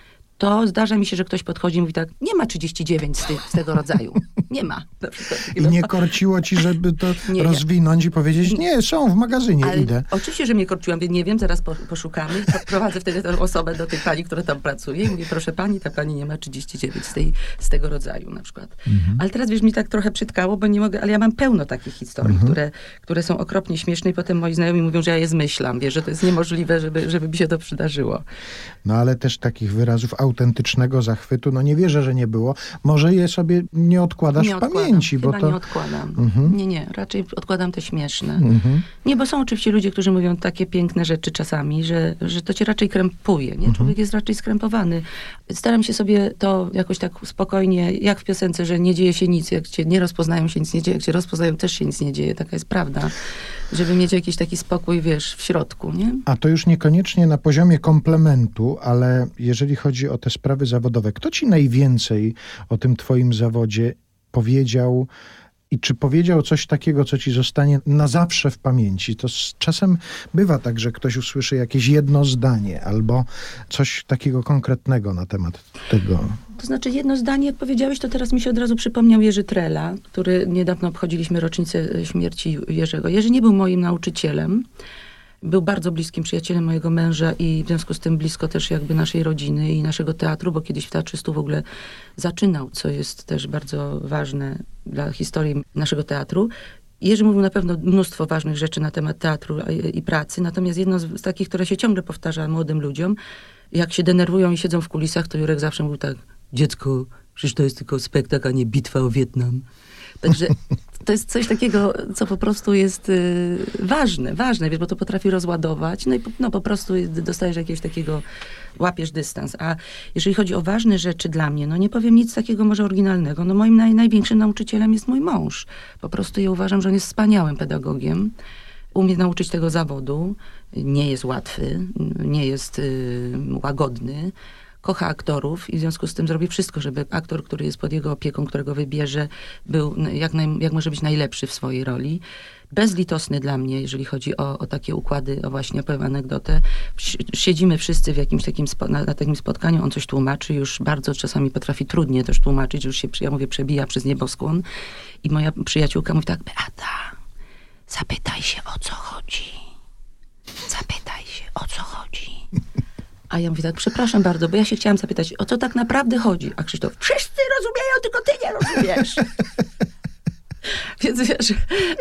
B: to zdarza mi się, że ktoś podchodzi i mówi tak, nie ma 39 z, tych, z tego rodzaju. Nie ma. Na przykład.
A: I nie korciło ci, żeby to
B: Nie, nie.
A: rozwinąć i powiedzieć, nie, są w magazynie,
B: Ale
A: idę.
B: oczywiście, że mnie korciłam, więc nie wiem, zaraz po, poszukamy. Prowadzę wtedy tę osobę do tej pani, która tam pracuje i mówię, proszę pani, ta pani nie ma 39 z, tej, z tego rodzaju na przykład. Ale teraz wiesz, mi tak trochę przytkało, bo nie mogę, ale ja mam pełno takich historii, które, które są okropnie śmieszne i potem moi znajomi mówią, że ja je zmyślam, wiesz, że to jest niemożliwe, żeby, żeby mi się to przydarzyło.
A: No ale też takich wyrazów autentycznego zachwytu, no nie wierzę, że nie było. Może je sobie nie odkładasz
B: nie
A: w pamięci, bo to...
B: nie odkładam.
A: Mhm.
B: Nie, nie, raczej odkładam te śmieszne.
A: Mhm.
B: Nie, bo są oczywiście ludzie, którzy mówią takie piękne rzeczy czasami, że, że to cię raczej krępuje, nie?
A: Mhm.
B: Człowiek jest raczej skrępowany. Staram się sobie to jakoś tak spokojnie, jak w piosence, że nie dzieje się nic, jak cię nie rozpoznają się nic nie dzieje, jak cię rozpoznają też się nic nie dzieje, taka jest prawda. Żeby mieć jakiś taki spokój, wiesz, w środku, nie?
A: A to już niekoniecznie na poziomie komplementu, ale jeżeli chodzi o te sprawy zawodowe, kto ci najwięcej o tym twoim zawodzie powiedział i czy powiedział coś takiego, co ci zostanie na zawsze w pamięci? To z czasem bywa tak, że ktoś usłyszy jakieś jedno zdanie albo coś takiego konkretnego na temat tego.
B: To znaczy jedno zdanie, jak powiedziałeś, to teraz mi się od razu przypomniał Jerzy Trela, który niedawno obchodziliśmy rocznicę śmierci Jerzego. Jerzy nie był moim nauczycielem. Był bardzo bliskim przyjacielem mojego męża i w związku z tym blisko też jakby naszej rodziny i naszego teatru, bo kiedyś w Teatrystu w ogóle zaczynał, co jest też bardzo ważne dla historii naszego teatru. Jerzy mówił na pewno mnóstwo ważnych rzeczy na temat teatru i pracy, natomiast jedno z, z takich, które się ciągle powtarza młodym ludziom, jak się denerwują i siedzą w kulisach, to Jurek zawsze mówił tak, dziecko, Przecież to jest tylko spektakl, a nie bitwa o Wietnam. Także to jest coś takiego, co po prostu jest y, ważne, ważne, wiesz, bo to potrafi rozładować, no i po, no, po prostu dostajesz jakiegoś takiego, łapiesz dystans. A jeżeli chodzi o ważne rzeczy dla mnie, no nie powiem nic takiego może oryginalnego. No moim naj, największym nauczycielem jest mój mąż. Po prostu ja uważam, że on jest wspaniałym pedagogiem. Umie nauczyć tego zawodu. Nie jest łatwy, nie jest y, łagodny kocha aktorów i w związku z tym zrobi wszystko, żeby aktor, który jest pod jego opieką, którego wybierze, był jak, naj, jak może być najlepszy w swojej roli. Bezlitosny dla mnie, jeżeli chodzi o, o takie układy, o właśnie opowiem anegdotę. Siedzimy wszyscy w jakimś takim, spo, na, na, takim spotkaniu, on coś tłumaczy, już bardzo czasami potrafi trudnie też tłumaczyć, już się, ja mówię, przebija przez nieboskłon i moja przyjaciółka mówi tak, Beata, zapytaj się o co chodzi. Zapytaj się o co chodzi. A ja mówię tak, przepraszam bardzo, bo ja się chciałam zapytać, o co tak naprawdę chodzi? A Krzysztof, wszyscy rozumieją, tylko ty nie rozumiesz. Więc wiesz,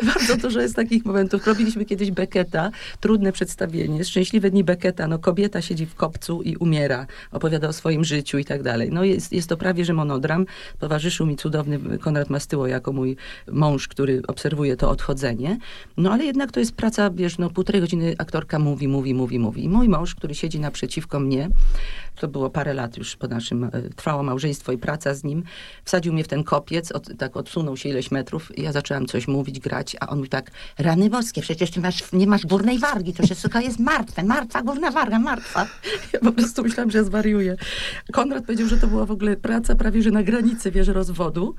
B: bardzo dużo jest takich momentów. Robiliśmy kiedyś Becketa, trudne przedstawienie, szczęśliwe dni Becketa, no kobieta siedzi w kopcu i umiera, opowiada o swoim życiu i tak dalej. No jest, jest to prawie, że monodram. Towarzyszył mi cudowny Konrad Mastyło jako mój mąż, który obserwuje to odchodzenie. No ale jednak to jest praca, wiesz, no półtorej godziny aktorka mówi, mówi, mówi, mówi. I mój mąż, który siedzi naprzeciwko mnie, to było parę lat już po naszym, e, trwało małżeństwo i praca z nim, wsadził mnie w ten kopiec, od, tak odsunął się ileś metrów ja zaczęłam coś mówić, grać, a on mówi tak, rany boskie, przecież ty masz, nie masz górnej wargi, to wszystko jest martwe, martwa górna warga, martwa. Ja po prostu myślałam, że zwariuję. Konrad powiedział, że to była w ogóle praca prawie, że na granicy, wiesz, rozwodu.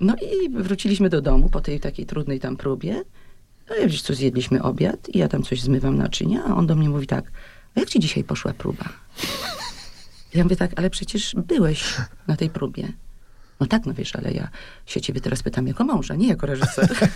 B: No i wróciliśmy do domu po tej takiej trudnej tam próbie. No i wiesz co, zjedliśmy obiad i ja tam coś zmywam naczynia, a on do mnie mówi tak, a jak ci dzisiaj poszła próba? Ja mówię tak, ale przecież byłeś na tej próbie. No tak, no wiesz, ale ja się ciebie teraz pytam jako mąża, nie jako reżyser.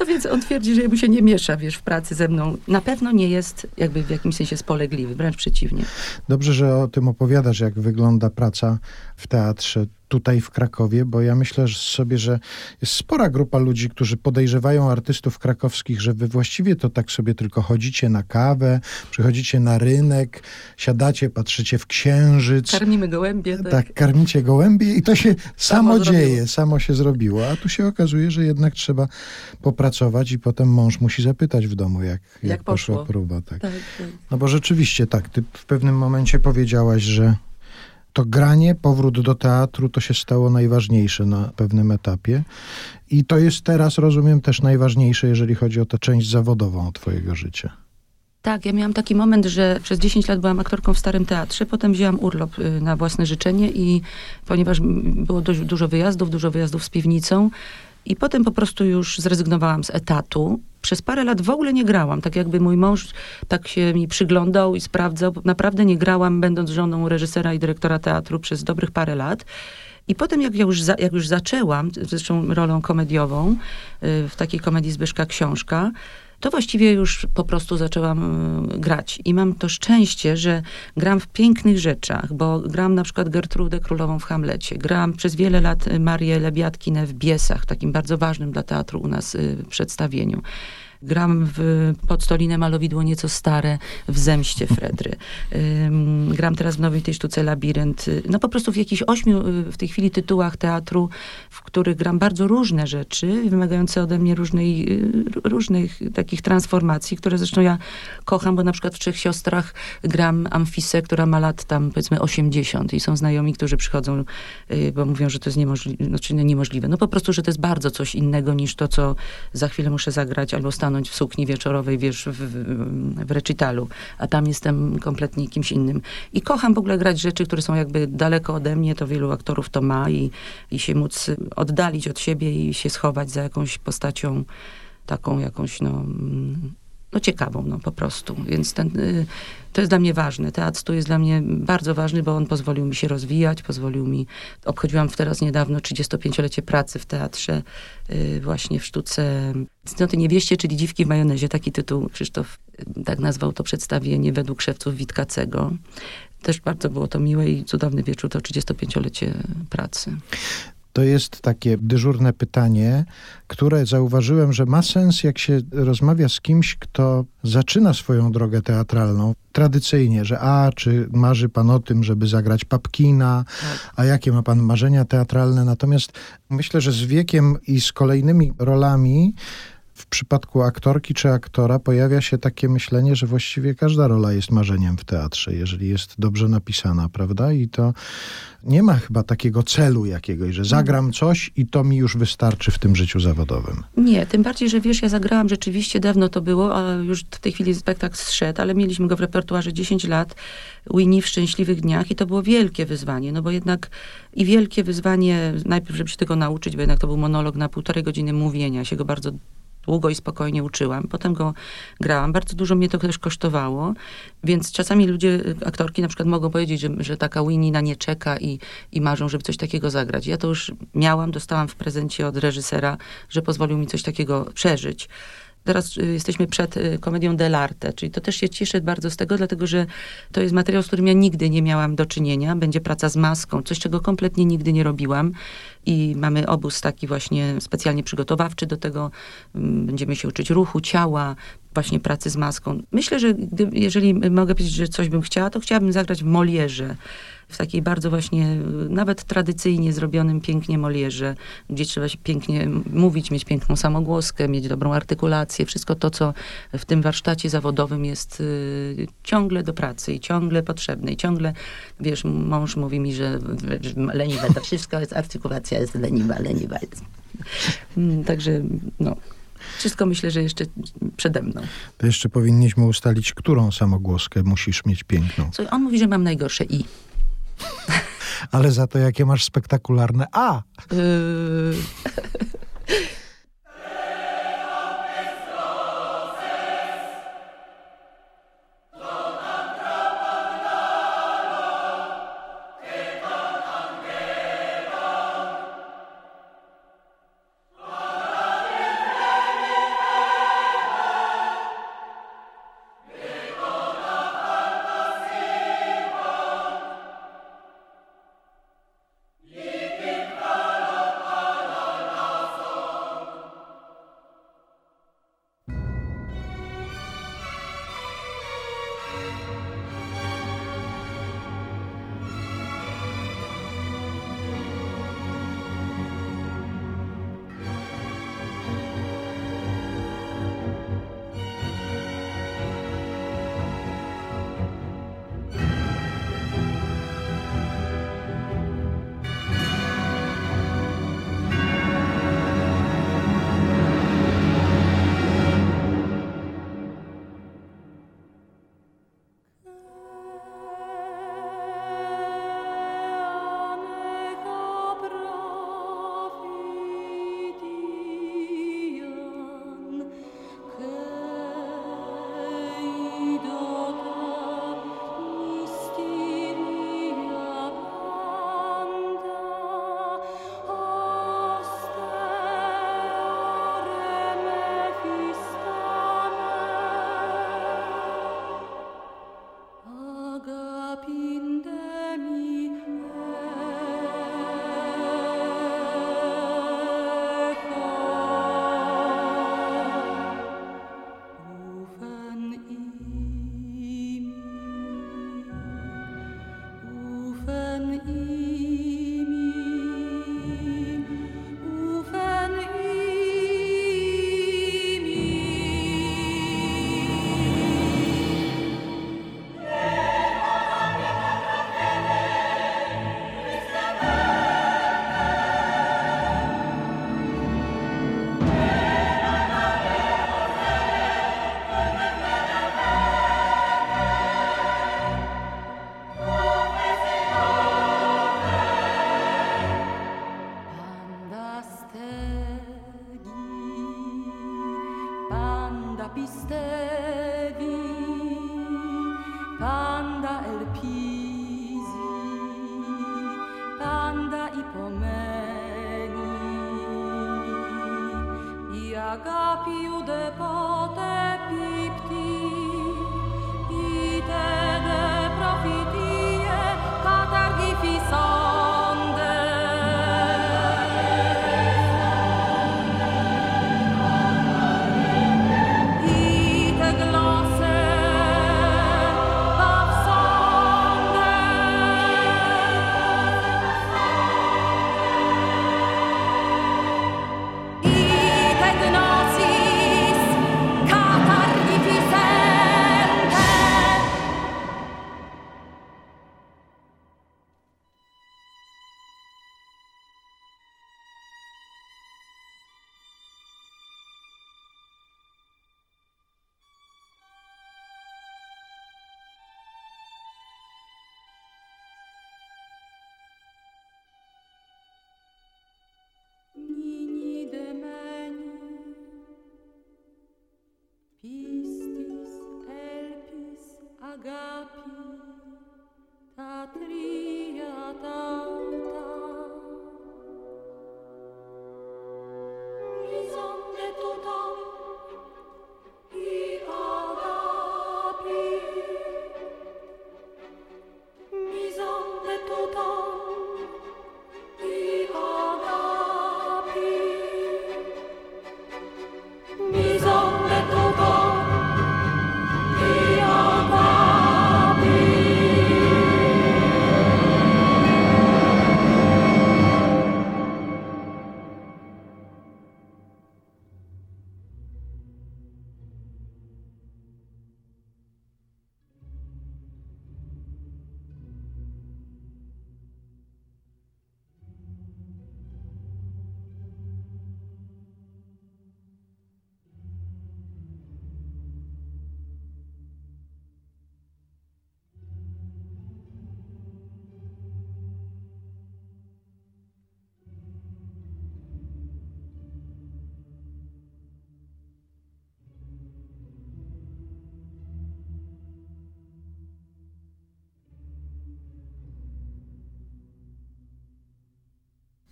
B: No więc on twierdzi, że jakby się nie miesza, wiesz, w pracy ze mną. Na pewno nie jest jakby w jakimś sensie spolegliwy, wręcz przeciwnie.
A: Dobrze, że o tym opowiadasz, jak wygląda praca w teatrze tutaj w Krakowie, bo ja myślę sobie, że jest spora grupa ludzi, którzy podejrzewają artystów krakowskich, że wy właściwie to tak sobie tylko chodzicie na kawę, przychodzicie na rynek, siadacie, patrzycie w księżyc.
B: Karmimy gołębie.
A: Tak, tak karmicie gołębie i to się samo, samo dzieje, samo się zrobiło. A tu się okazuje, że jednak trzeba popracować i potem mąż musi zapytać w domu, jak, jak, jak poszła próba. Tak. Tak, tak. No bo rzeczywiście tak, ty w pewnym momencie powiedziałaś, że to granie, powrót do teatru to się stało najważniejsze na pewnym etapie. I to jest teraz, rozumiem, też najważniejsze, jeżeli chodzi o tę część zawodową Twojego życia.
B: Tak, ja miałam taki moment, że przez 10 lat byłam aktorką w Starym Teatrze, potem wzięłam urlop y, na własne życzenie i ponieważ było dość dużo wyjazdów, dużo wyjazdów z piwnicą i potem po prostu już zrezygnowałam z etatu przez parę lat w ogóle nie grałam. Tak jakby mój mąż tak się mi przyglądał i sprawdzał. Naprawdę nie grałam, będąc żoną reżysera i dyrektora teatru przez dobrych parę lat. I potem, jak już, za, jak już zaczęłam, zresztą rolą komediową, y, w takiej komedii Zbyszka Książka, to właściwie już po prostu zaczęłam y, grać. I mam to szczęście, że gram w pięknych rzeczach, bo gram na przykład Gertrudę Królową w Hamlecie. Gram przez wiele lat Marię Lebiatkinę w Biesach, takim bardzo ważnym dla teatru u nas y, przedstawieniu. Gram w Podstolinę Malowidło nieco stare w Zemście Fredry. Gram teraz w nowej tej sztuce Labirynt. No po prostu w jakichś ośmiu y, w tej chwili tytułach teatru, w których gram bardzo różne rzeczy, wymagające ode mnie różnej, y, różnych takich transformacji, które zresztą ja kocham, bo na przykład w Trzech Siostrach gram Amfisę, która ma lat tam powiedzmy 80 i są znajomi, którzy przychodzą, y, bo mówią, że to jest niemożliwe, znaczy niemożliwe. No po prostu, że to jest bardzo coś innego niż to, co za chwilę muszę zagrać albo stanąć stanąć w sukni wieczorowej, wiesz, w, w, w recitalu, a tam jestem kompletnie kimś innym. I kocham w ogóle grać rzeczy, które są jakby daleko ode mnie, to wielu aktorów to ma i, i się móc oddalić od siebie i się schować za jakąś postacią taką jakąś, no no ciekawą, no po prostu. Więc ten, y, to jest dla mnie ważne. Teatr tu jest dla mnie bardzo ważny, bo on pozwolił mi się rozwijać, pozwolił mi... Obchodziłam teraz niedawno 35-lecie pracy w teatrze, y, właśnie w sztuce Cnoty niewieście, czyli Dziwki w majonezie. Taki tytuł Krzysztof y, tak nazwał to przedstawienie według szewców Witkacego. Też bardzo było to miłe i cudowny wieczór, to 35-lecie pracy.
A: To jest takie dyżurne pytanie, które zauważyłem, że ma sens, jak się rozmawia z kimś, kto zaczyna swoją drogę teatralną tradycyjnie, że a, czy marzy pan o tym, żeby zagrać Papkina, a jakie ma pan marzenia teatralne. Natomiast myślę, że z wiekiem i z kolejnymi rolami w przypadku aktorki czy aktora pojawia się takie myślenie, że właściwie każda rola jest marzeniem w teatrze, jeżeli jest dobrze napisana, prawda? I to nie ma chyba takiego celu jakiegoś, że zagram coś i to mi już wystarczy w tym życiu zawodowym.
B: Nie, tym bardziej, że wiesz, ja zagrałam rzeczywiście, dawno to było, a już w tej chwili spektakl zszedł, ale mieliśmy go w repertuarze 10 lat, Winnie w Szczęśliwych Dniach i to było wielkie wyzwanie, no bo jednak i wielkie wyzwanie, najpierw, żeby się tego nauczyć, bo jednak to był monolog na półtorej godziny mówienia, się go bardzo długo i spokojnie uczyłam. Potem go grałam. Bardzo dużo mnie to też kosztowało, więc czasami ludzie, aktorki na przykład mogą powiedzieć, że, że taka Winnie na nie czeka i, i marzą, żeby coś takiego zagrać. Ja to już miałam, dostałam w prezencie od reżysera, że pozwolił mi coś takiego przeżyć. Teraz y, jesteśmy przed y, komedią Dell'arte, czyli to też się cieszę bardzo z tego, dlatego że to jest materiał, z którym ja nigdy nie miałam do czynienia. Będzie praca z maską, coś, czego kompletnie nigdy nie robiłam. I mamy obóz taki właśnie specjalnie przygotowawczy do tego. Mm, Będziemy się uczyć ruchu, ciała, właśnie pracy z maską. Myślę, że gdy, jeżeli mogę powiedzieć, że coś bym chciała, to chciałabym zagrać w Molierze. W takiej bardzo właśnie, y, nawet tradycyjnie zrobionym pięknie Molierze, gdzie trzeba się pięknie mówić, mieć piękną samogłoskę, mieć dobrą artykulację. Wszystko to, co w tym warsztacie zawodowym jest y, ciągle do pracy i ciągle potrzebne. I ciągle, wiesz, mąż mówi mi, że, że leniwe to wszystko jest, artykulacja jest leniwa, leniwa jest. Mm, Także, no... Wszystko myślę, że jeszcze przede mną.
A: To jeszcze powinniśmy ustalić, którą samogłoskę musisz mieć piękną.
B: On mówi, że mam najgorsze i.
A: Ale za to, jakie masz spektakularne A.
B: Yy,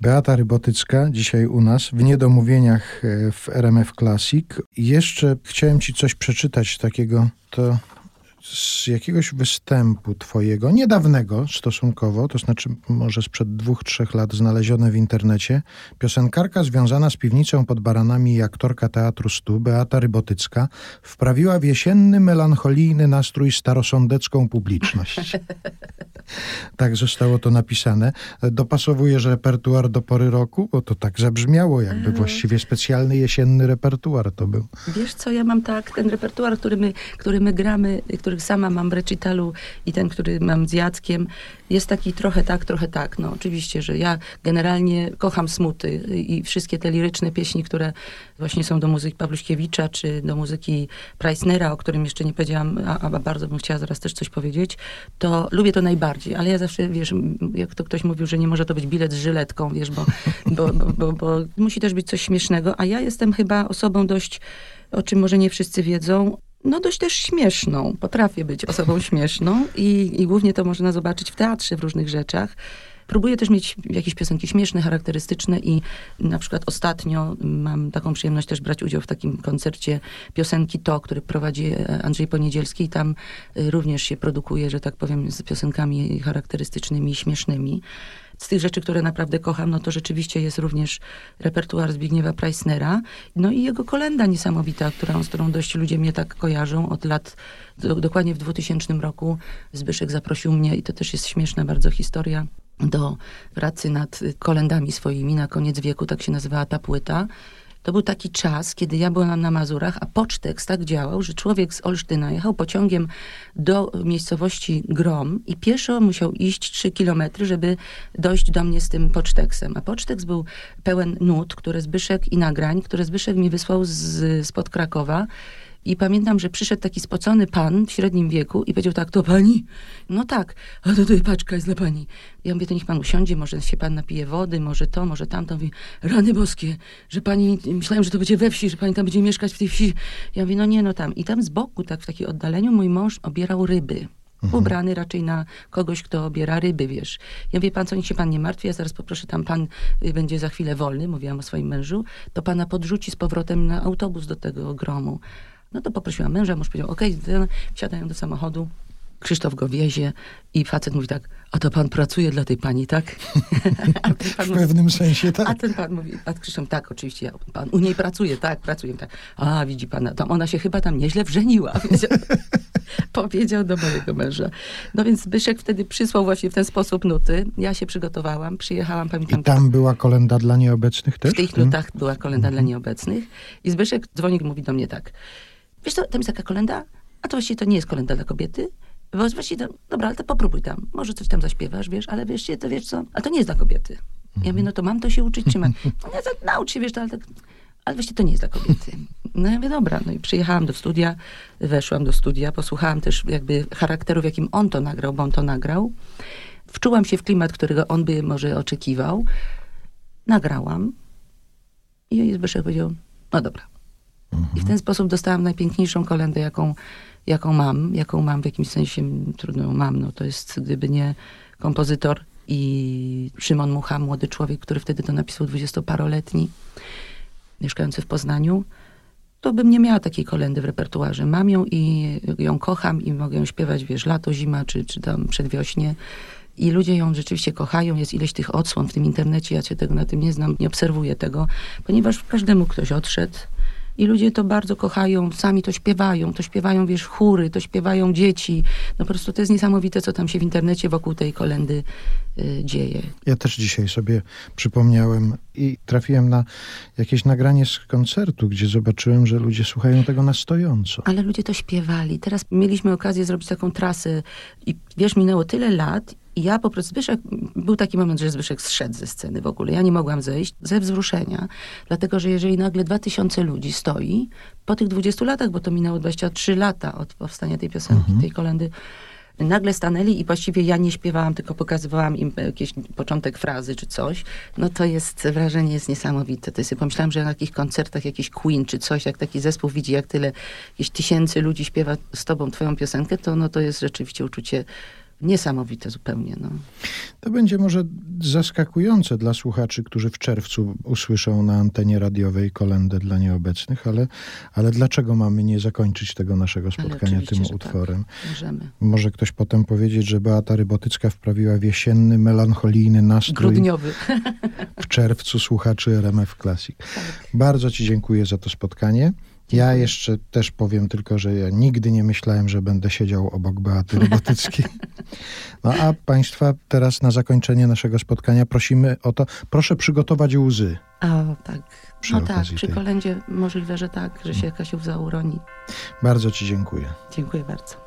A: Beata Rybotycka, dzisiaj u nas w Niedomówieniach e, w RMF Classic. Jeszcze chciałem ci coś przeczytać takiego, to z jakiegoś występu twojego, niedawnego stosunkowo, to znaczy może sprzed dwóch, trzech lat znalezione w internecie, piosenkarka związana z piwnicą pod Baranami i aktorka Teatru Stu, Beata Rybotycka, wprawiła w jesienny, melancholijny nastrój starosądecką publiczność. tak zostało to napisane. Dopasowujesz repertuar do pory roku, bo to tak zabrzmiało, jakby właściwie specjalny jesienny repertuar to był.
B: Wiesz co, ja mam tak, ten repertuar, który my, który my gramy, który sama mam w recitalu i ten, który mam z Jackiem, jest taki trochę tak, trochę tak. No oczywiście, że ja generalnie kocham smuty i wszystkie te liryczne pieśni, które właśnie są do muzyki Pawluśkiewicza, czy do muzyki Preissnera, o którym jeszcze nie powiedziałam, a, a bardzo bym chciała zaraz też coś powiedzieć, to lubię to najbardziej. Ale ja zawsze, wiesz, jak to ktoś mówił, że nie może to być bilet z żyletką, wiesz, bo, bo, bo, bo, bo musi też być coś śmiesznego, a ja jestem chyba osobą dość, o czym może nie wszyscy wiedzą, no dość też śmieszną. Potrafię być osobą śmieszną i, i głównie to można zobaczyć w teatrze, w różnych rzeczach. Próbuję też mieć jakieś piosenki śmieszne, charakterystyczne i na przykład ostatnio mam taką przyjemność też brać udział w takim koncercie piosenki To, który prowadzi Andrzej Poniedzielski i tam y, również się produkuje, że tak powiem, z piosenkami charakterystycznymi i śmiesznymi. Z tych rzeczy, które naprawdę kocham, no to rzeczywiście jest również repertuar Zbigniewa Preissnera. No i jego kolenda niesamowita, którą, z którą dość ludzie mnie tak kojarzą od lat, do, dokładnie w 2000 roku Zbyszek zaprosił mnie i to też jest śmieszna bardzo historia do pracy nad kolendami swoimi na koniec wieku, tak się nazywała ta płyta. To był taki czas, kiedy ja byłam na Mazurach, a pocztek tak działał, że człowiek z Olsztyna jechał pociągiem do miejscowości Grom i pieszo musiał iść 3 kilometry, żeby dojść do mnie z tym poczteksem. A poczteks był pełen nut, które Zbyszek i nagrań, które Zbyszek mi wysłał z, spod Krakowa. I pamiętam, że przyszedł taki spocony pan w średnim wieku i powiedział tak, to pani? No tak, a to tutaj paczka jest dla pani. Ja mówię, to niech pan usiądzie, może się pan napije wody, może to, może tamto. Mówi, rany boskie, że pani, myślałem, że to będzie we wsi, że pani tam będzie mieszkać w tej wsi. Ja mówię, no nie, no tam. I tam z boku, tak w takim oddaleniu, mój mąż obierał ryby. Mhm. Ubrany raczej na kogoś, kto obiera ryby, wiesz. Ja wie pan co, niech się pan nie martwi, ja zaraz poproszę tam, pan y, będzie za chwilę wolny, mówiłam o swoim mężu, to pana podrzuci z powrotem na autobus do tego gromu. No to poprosiłam męża, mąż powiedział, okej, okay, wsiadają do samochodu, Krzysztof go wiezie i facet mówi tak, a to pan pracuje dla tej pani, tak?
A: w pewnym sensie tak.
B: A ten pan mówi, a Krzysztof, tak, oczywiście, pan u niej pracuje, tak, pracuje, tak. A, widzi pan, tam ona się chyba tam nieźle wrzeniła. Powiedział do mojego męża. No więc Zbyszek wtedy przysłał właśnie w ten sposób nuty. Ja się przygotowałam, przyjechałam, pamiętam.
A: I tam była kolenda dla nieobecnych też?
B: W tych nutach była kolenda dla nieobecnych. I Zbyszek dzwoni mówi do mnie tak. Wiesz co, tam jest taka kolenda, a to właściwie to nie jest kolenda dla kobiety, bo właściwie, to, dobra, ale to popróbuj tam. Może coś tam zaśpiewasz, wiesz, ale wiesz, to wiesz co, ale to nie jest dla kobiety. Ja mówię, no to mam to się uczyć, czy mam? No, ja tak, naucz się, wiesz, to, ale, tak, ale właściwie to nie jest dla kobiety. No ja mówię, dobra, no i przyjechałam do studia, weszłam do studia, posłuchałam też jakby charakteru, w jakim on to nagrał, bo on to nagrał. Wczułam się w klimat, którego on by może oczekiwał. Nagrałam i Zbyszek powiedział, no dobra. I w ten sposób dostałam najpiękniejszą kolendę, jaką jaką mam, jaką mam w jakimś sensie, trudno mam, no to jest gdyby nie kompozytor i Szymon Mucha, młody człowiek, który wtedy to napisał, dwudziestoparoletni, mieszkający w Poznaniu, to bym nie miała takiej kolendy w repertuarze. Mam ją i ją kocham i mogę ją śpiewać, wiesz, lato, zima, czy, czy tam przedwiośnie. I ludzie ją rzeczywiście kochają, jest ileś tych odsłon w tym internecie, ja cię tego na tym nie znam, nie obserwuję tego, ponieważ każdemu ktoś odszedł, i ludzie to bardzo kochają, sami to śpiewają, to śpiewają, wiesz, chóry, to śpiewają dzieci. No po prostu to jest niesamowite, co tam się w internecie wokół tej kolendy y, dzieje.
A: Ja też dzisiaj sobie przypomniałem i trafiłem na jakieś nagranie z koncertu, gdzie zobaczyłem, że ludzie słuchają tego na stojąco.
B: Ale ludzie to śpiewali. Teraz mieliśmy okazję zrobić taką trasę i wiesz, minęło tyle lat i ja po prostu, Zbyszek, był taki moment, że Zbyszek zszedł ze sceny w ogóle. Ja nie mogłam zejść ze wzruszenia, dlatego że jeżeli nagle 2000 ludzi stoi po tych 20 latach, bo to minęło 23 lata od powstania tej piosenki, mhm. tej kolendy, nagle stanęli i właściwie ja nie śpiewałam, tylko pokazywałam im jakiś początek frazy czy coś, no to jest, wrażenie jest niesamowite. To jest, pomyślałam, że na takich koncertach jakiś Queen czy coś, jak taki zespół widzi, jak tyle, jakieś tysięcy ludzi śpiewa z tobą twoją piosenkę, to no to jest rzeczywiście uczucie niesamowite zupełnie. No.
A: To będzie może zaskakujące dla słuchaczy, którzy w czerwcu usłyszą na antenie radiowej kolendę dla nieobecnych, ale, ale dlaczego mamy nie zakończyć tego naszego spotkania tym
B: tak.
A: utworem?
B: Możemy.
A: Może ktoś potem powiedzieć, że Beata Rybotycka wprawiła w jesienny, melancholijny nastrój
B: Grudniowy.
A: w czerwcu słuchaczy RMF Classic. Bardzo Ci dziękuję za to spotkanie. Ja jeszcze też powiem tylko, że ja nigdy nie myślałem, że będę siedział obok Beaty Rybotyckiej. No a Państwa teraz na zakończenie naszego spotkania prosimy o to, proszę przygotować łzy.
B: A, tak.
A: Przy
B: no tak, przy
A: tej.
B: kolędzie możliwe, że tak, że się jakaś łza uroni.
A: Bardzo Ci dziękuję.
B: Dziękuję bardzo.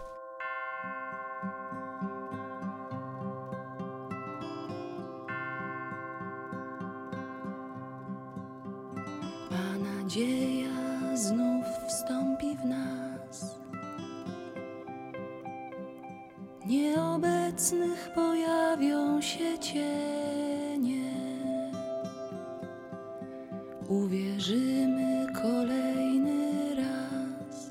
E: Nieobecnych pojawią się cienie. Uwierzymy kolejny raz.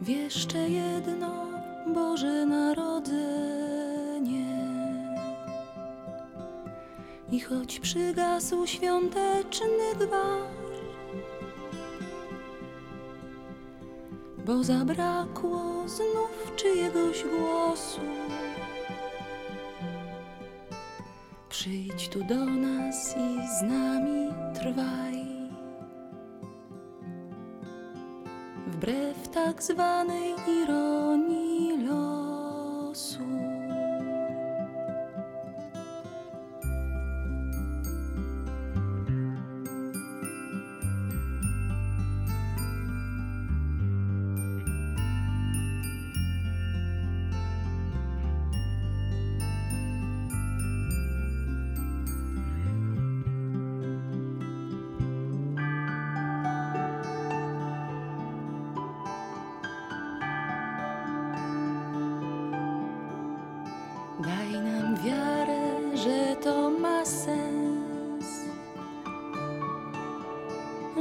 E: W jeszcze jedno Boże Narodzenie. I choć przygasł świąteczny gwar, bo zabrakło znów czyjegoś głosu, przyjdź tu do nas i z nami trwaj. Wbrew tak zwanej ironii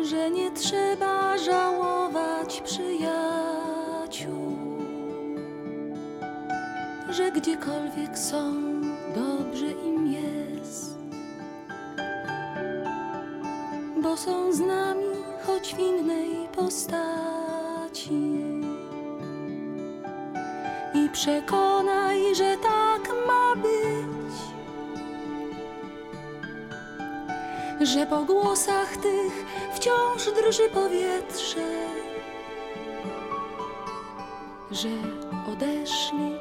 E: że nie trzeba żałować przyjaciół, że gdziekolwiek są, dobrze im jest, bo są z nami, choć w innej postaci. I przekonaj, że tak ma być. Że po głosach tych wciąż drży powietrze, że odeszli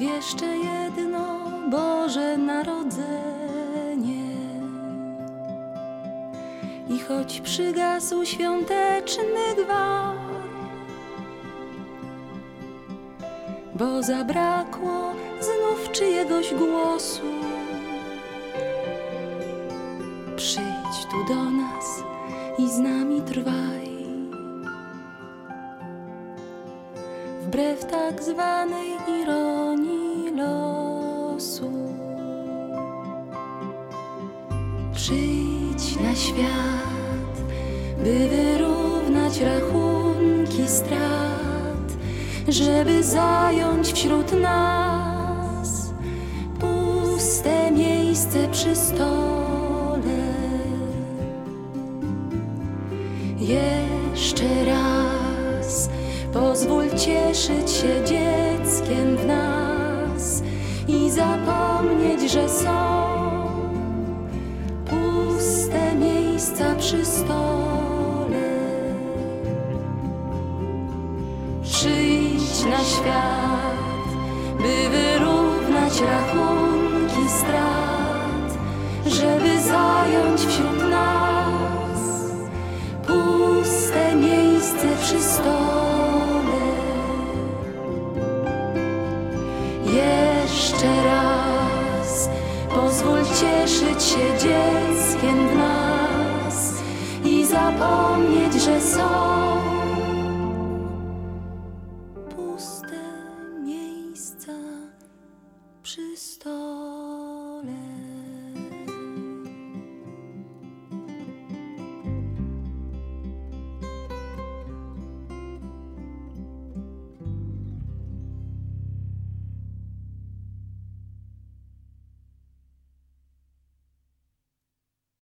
E: jeszcze jedno Boże Narodzenie. I choć przygasł świąteczny gwar, bo zabrakło znów czyjegoś głosu, świat, by wyrównać rachunek strat, żeby zająć wśród nas puste miejsce przy stole. Jeszcze raz pozwól cieszyć się dzieckiem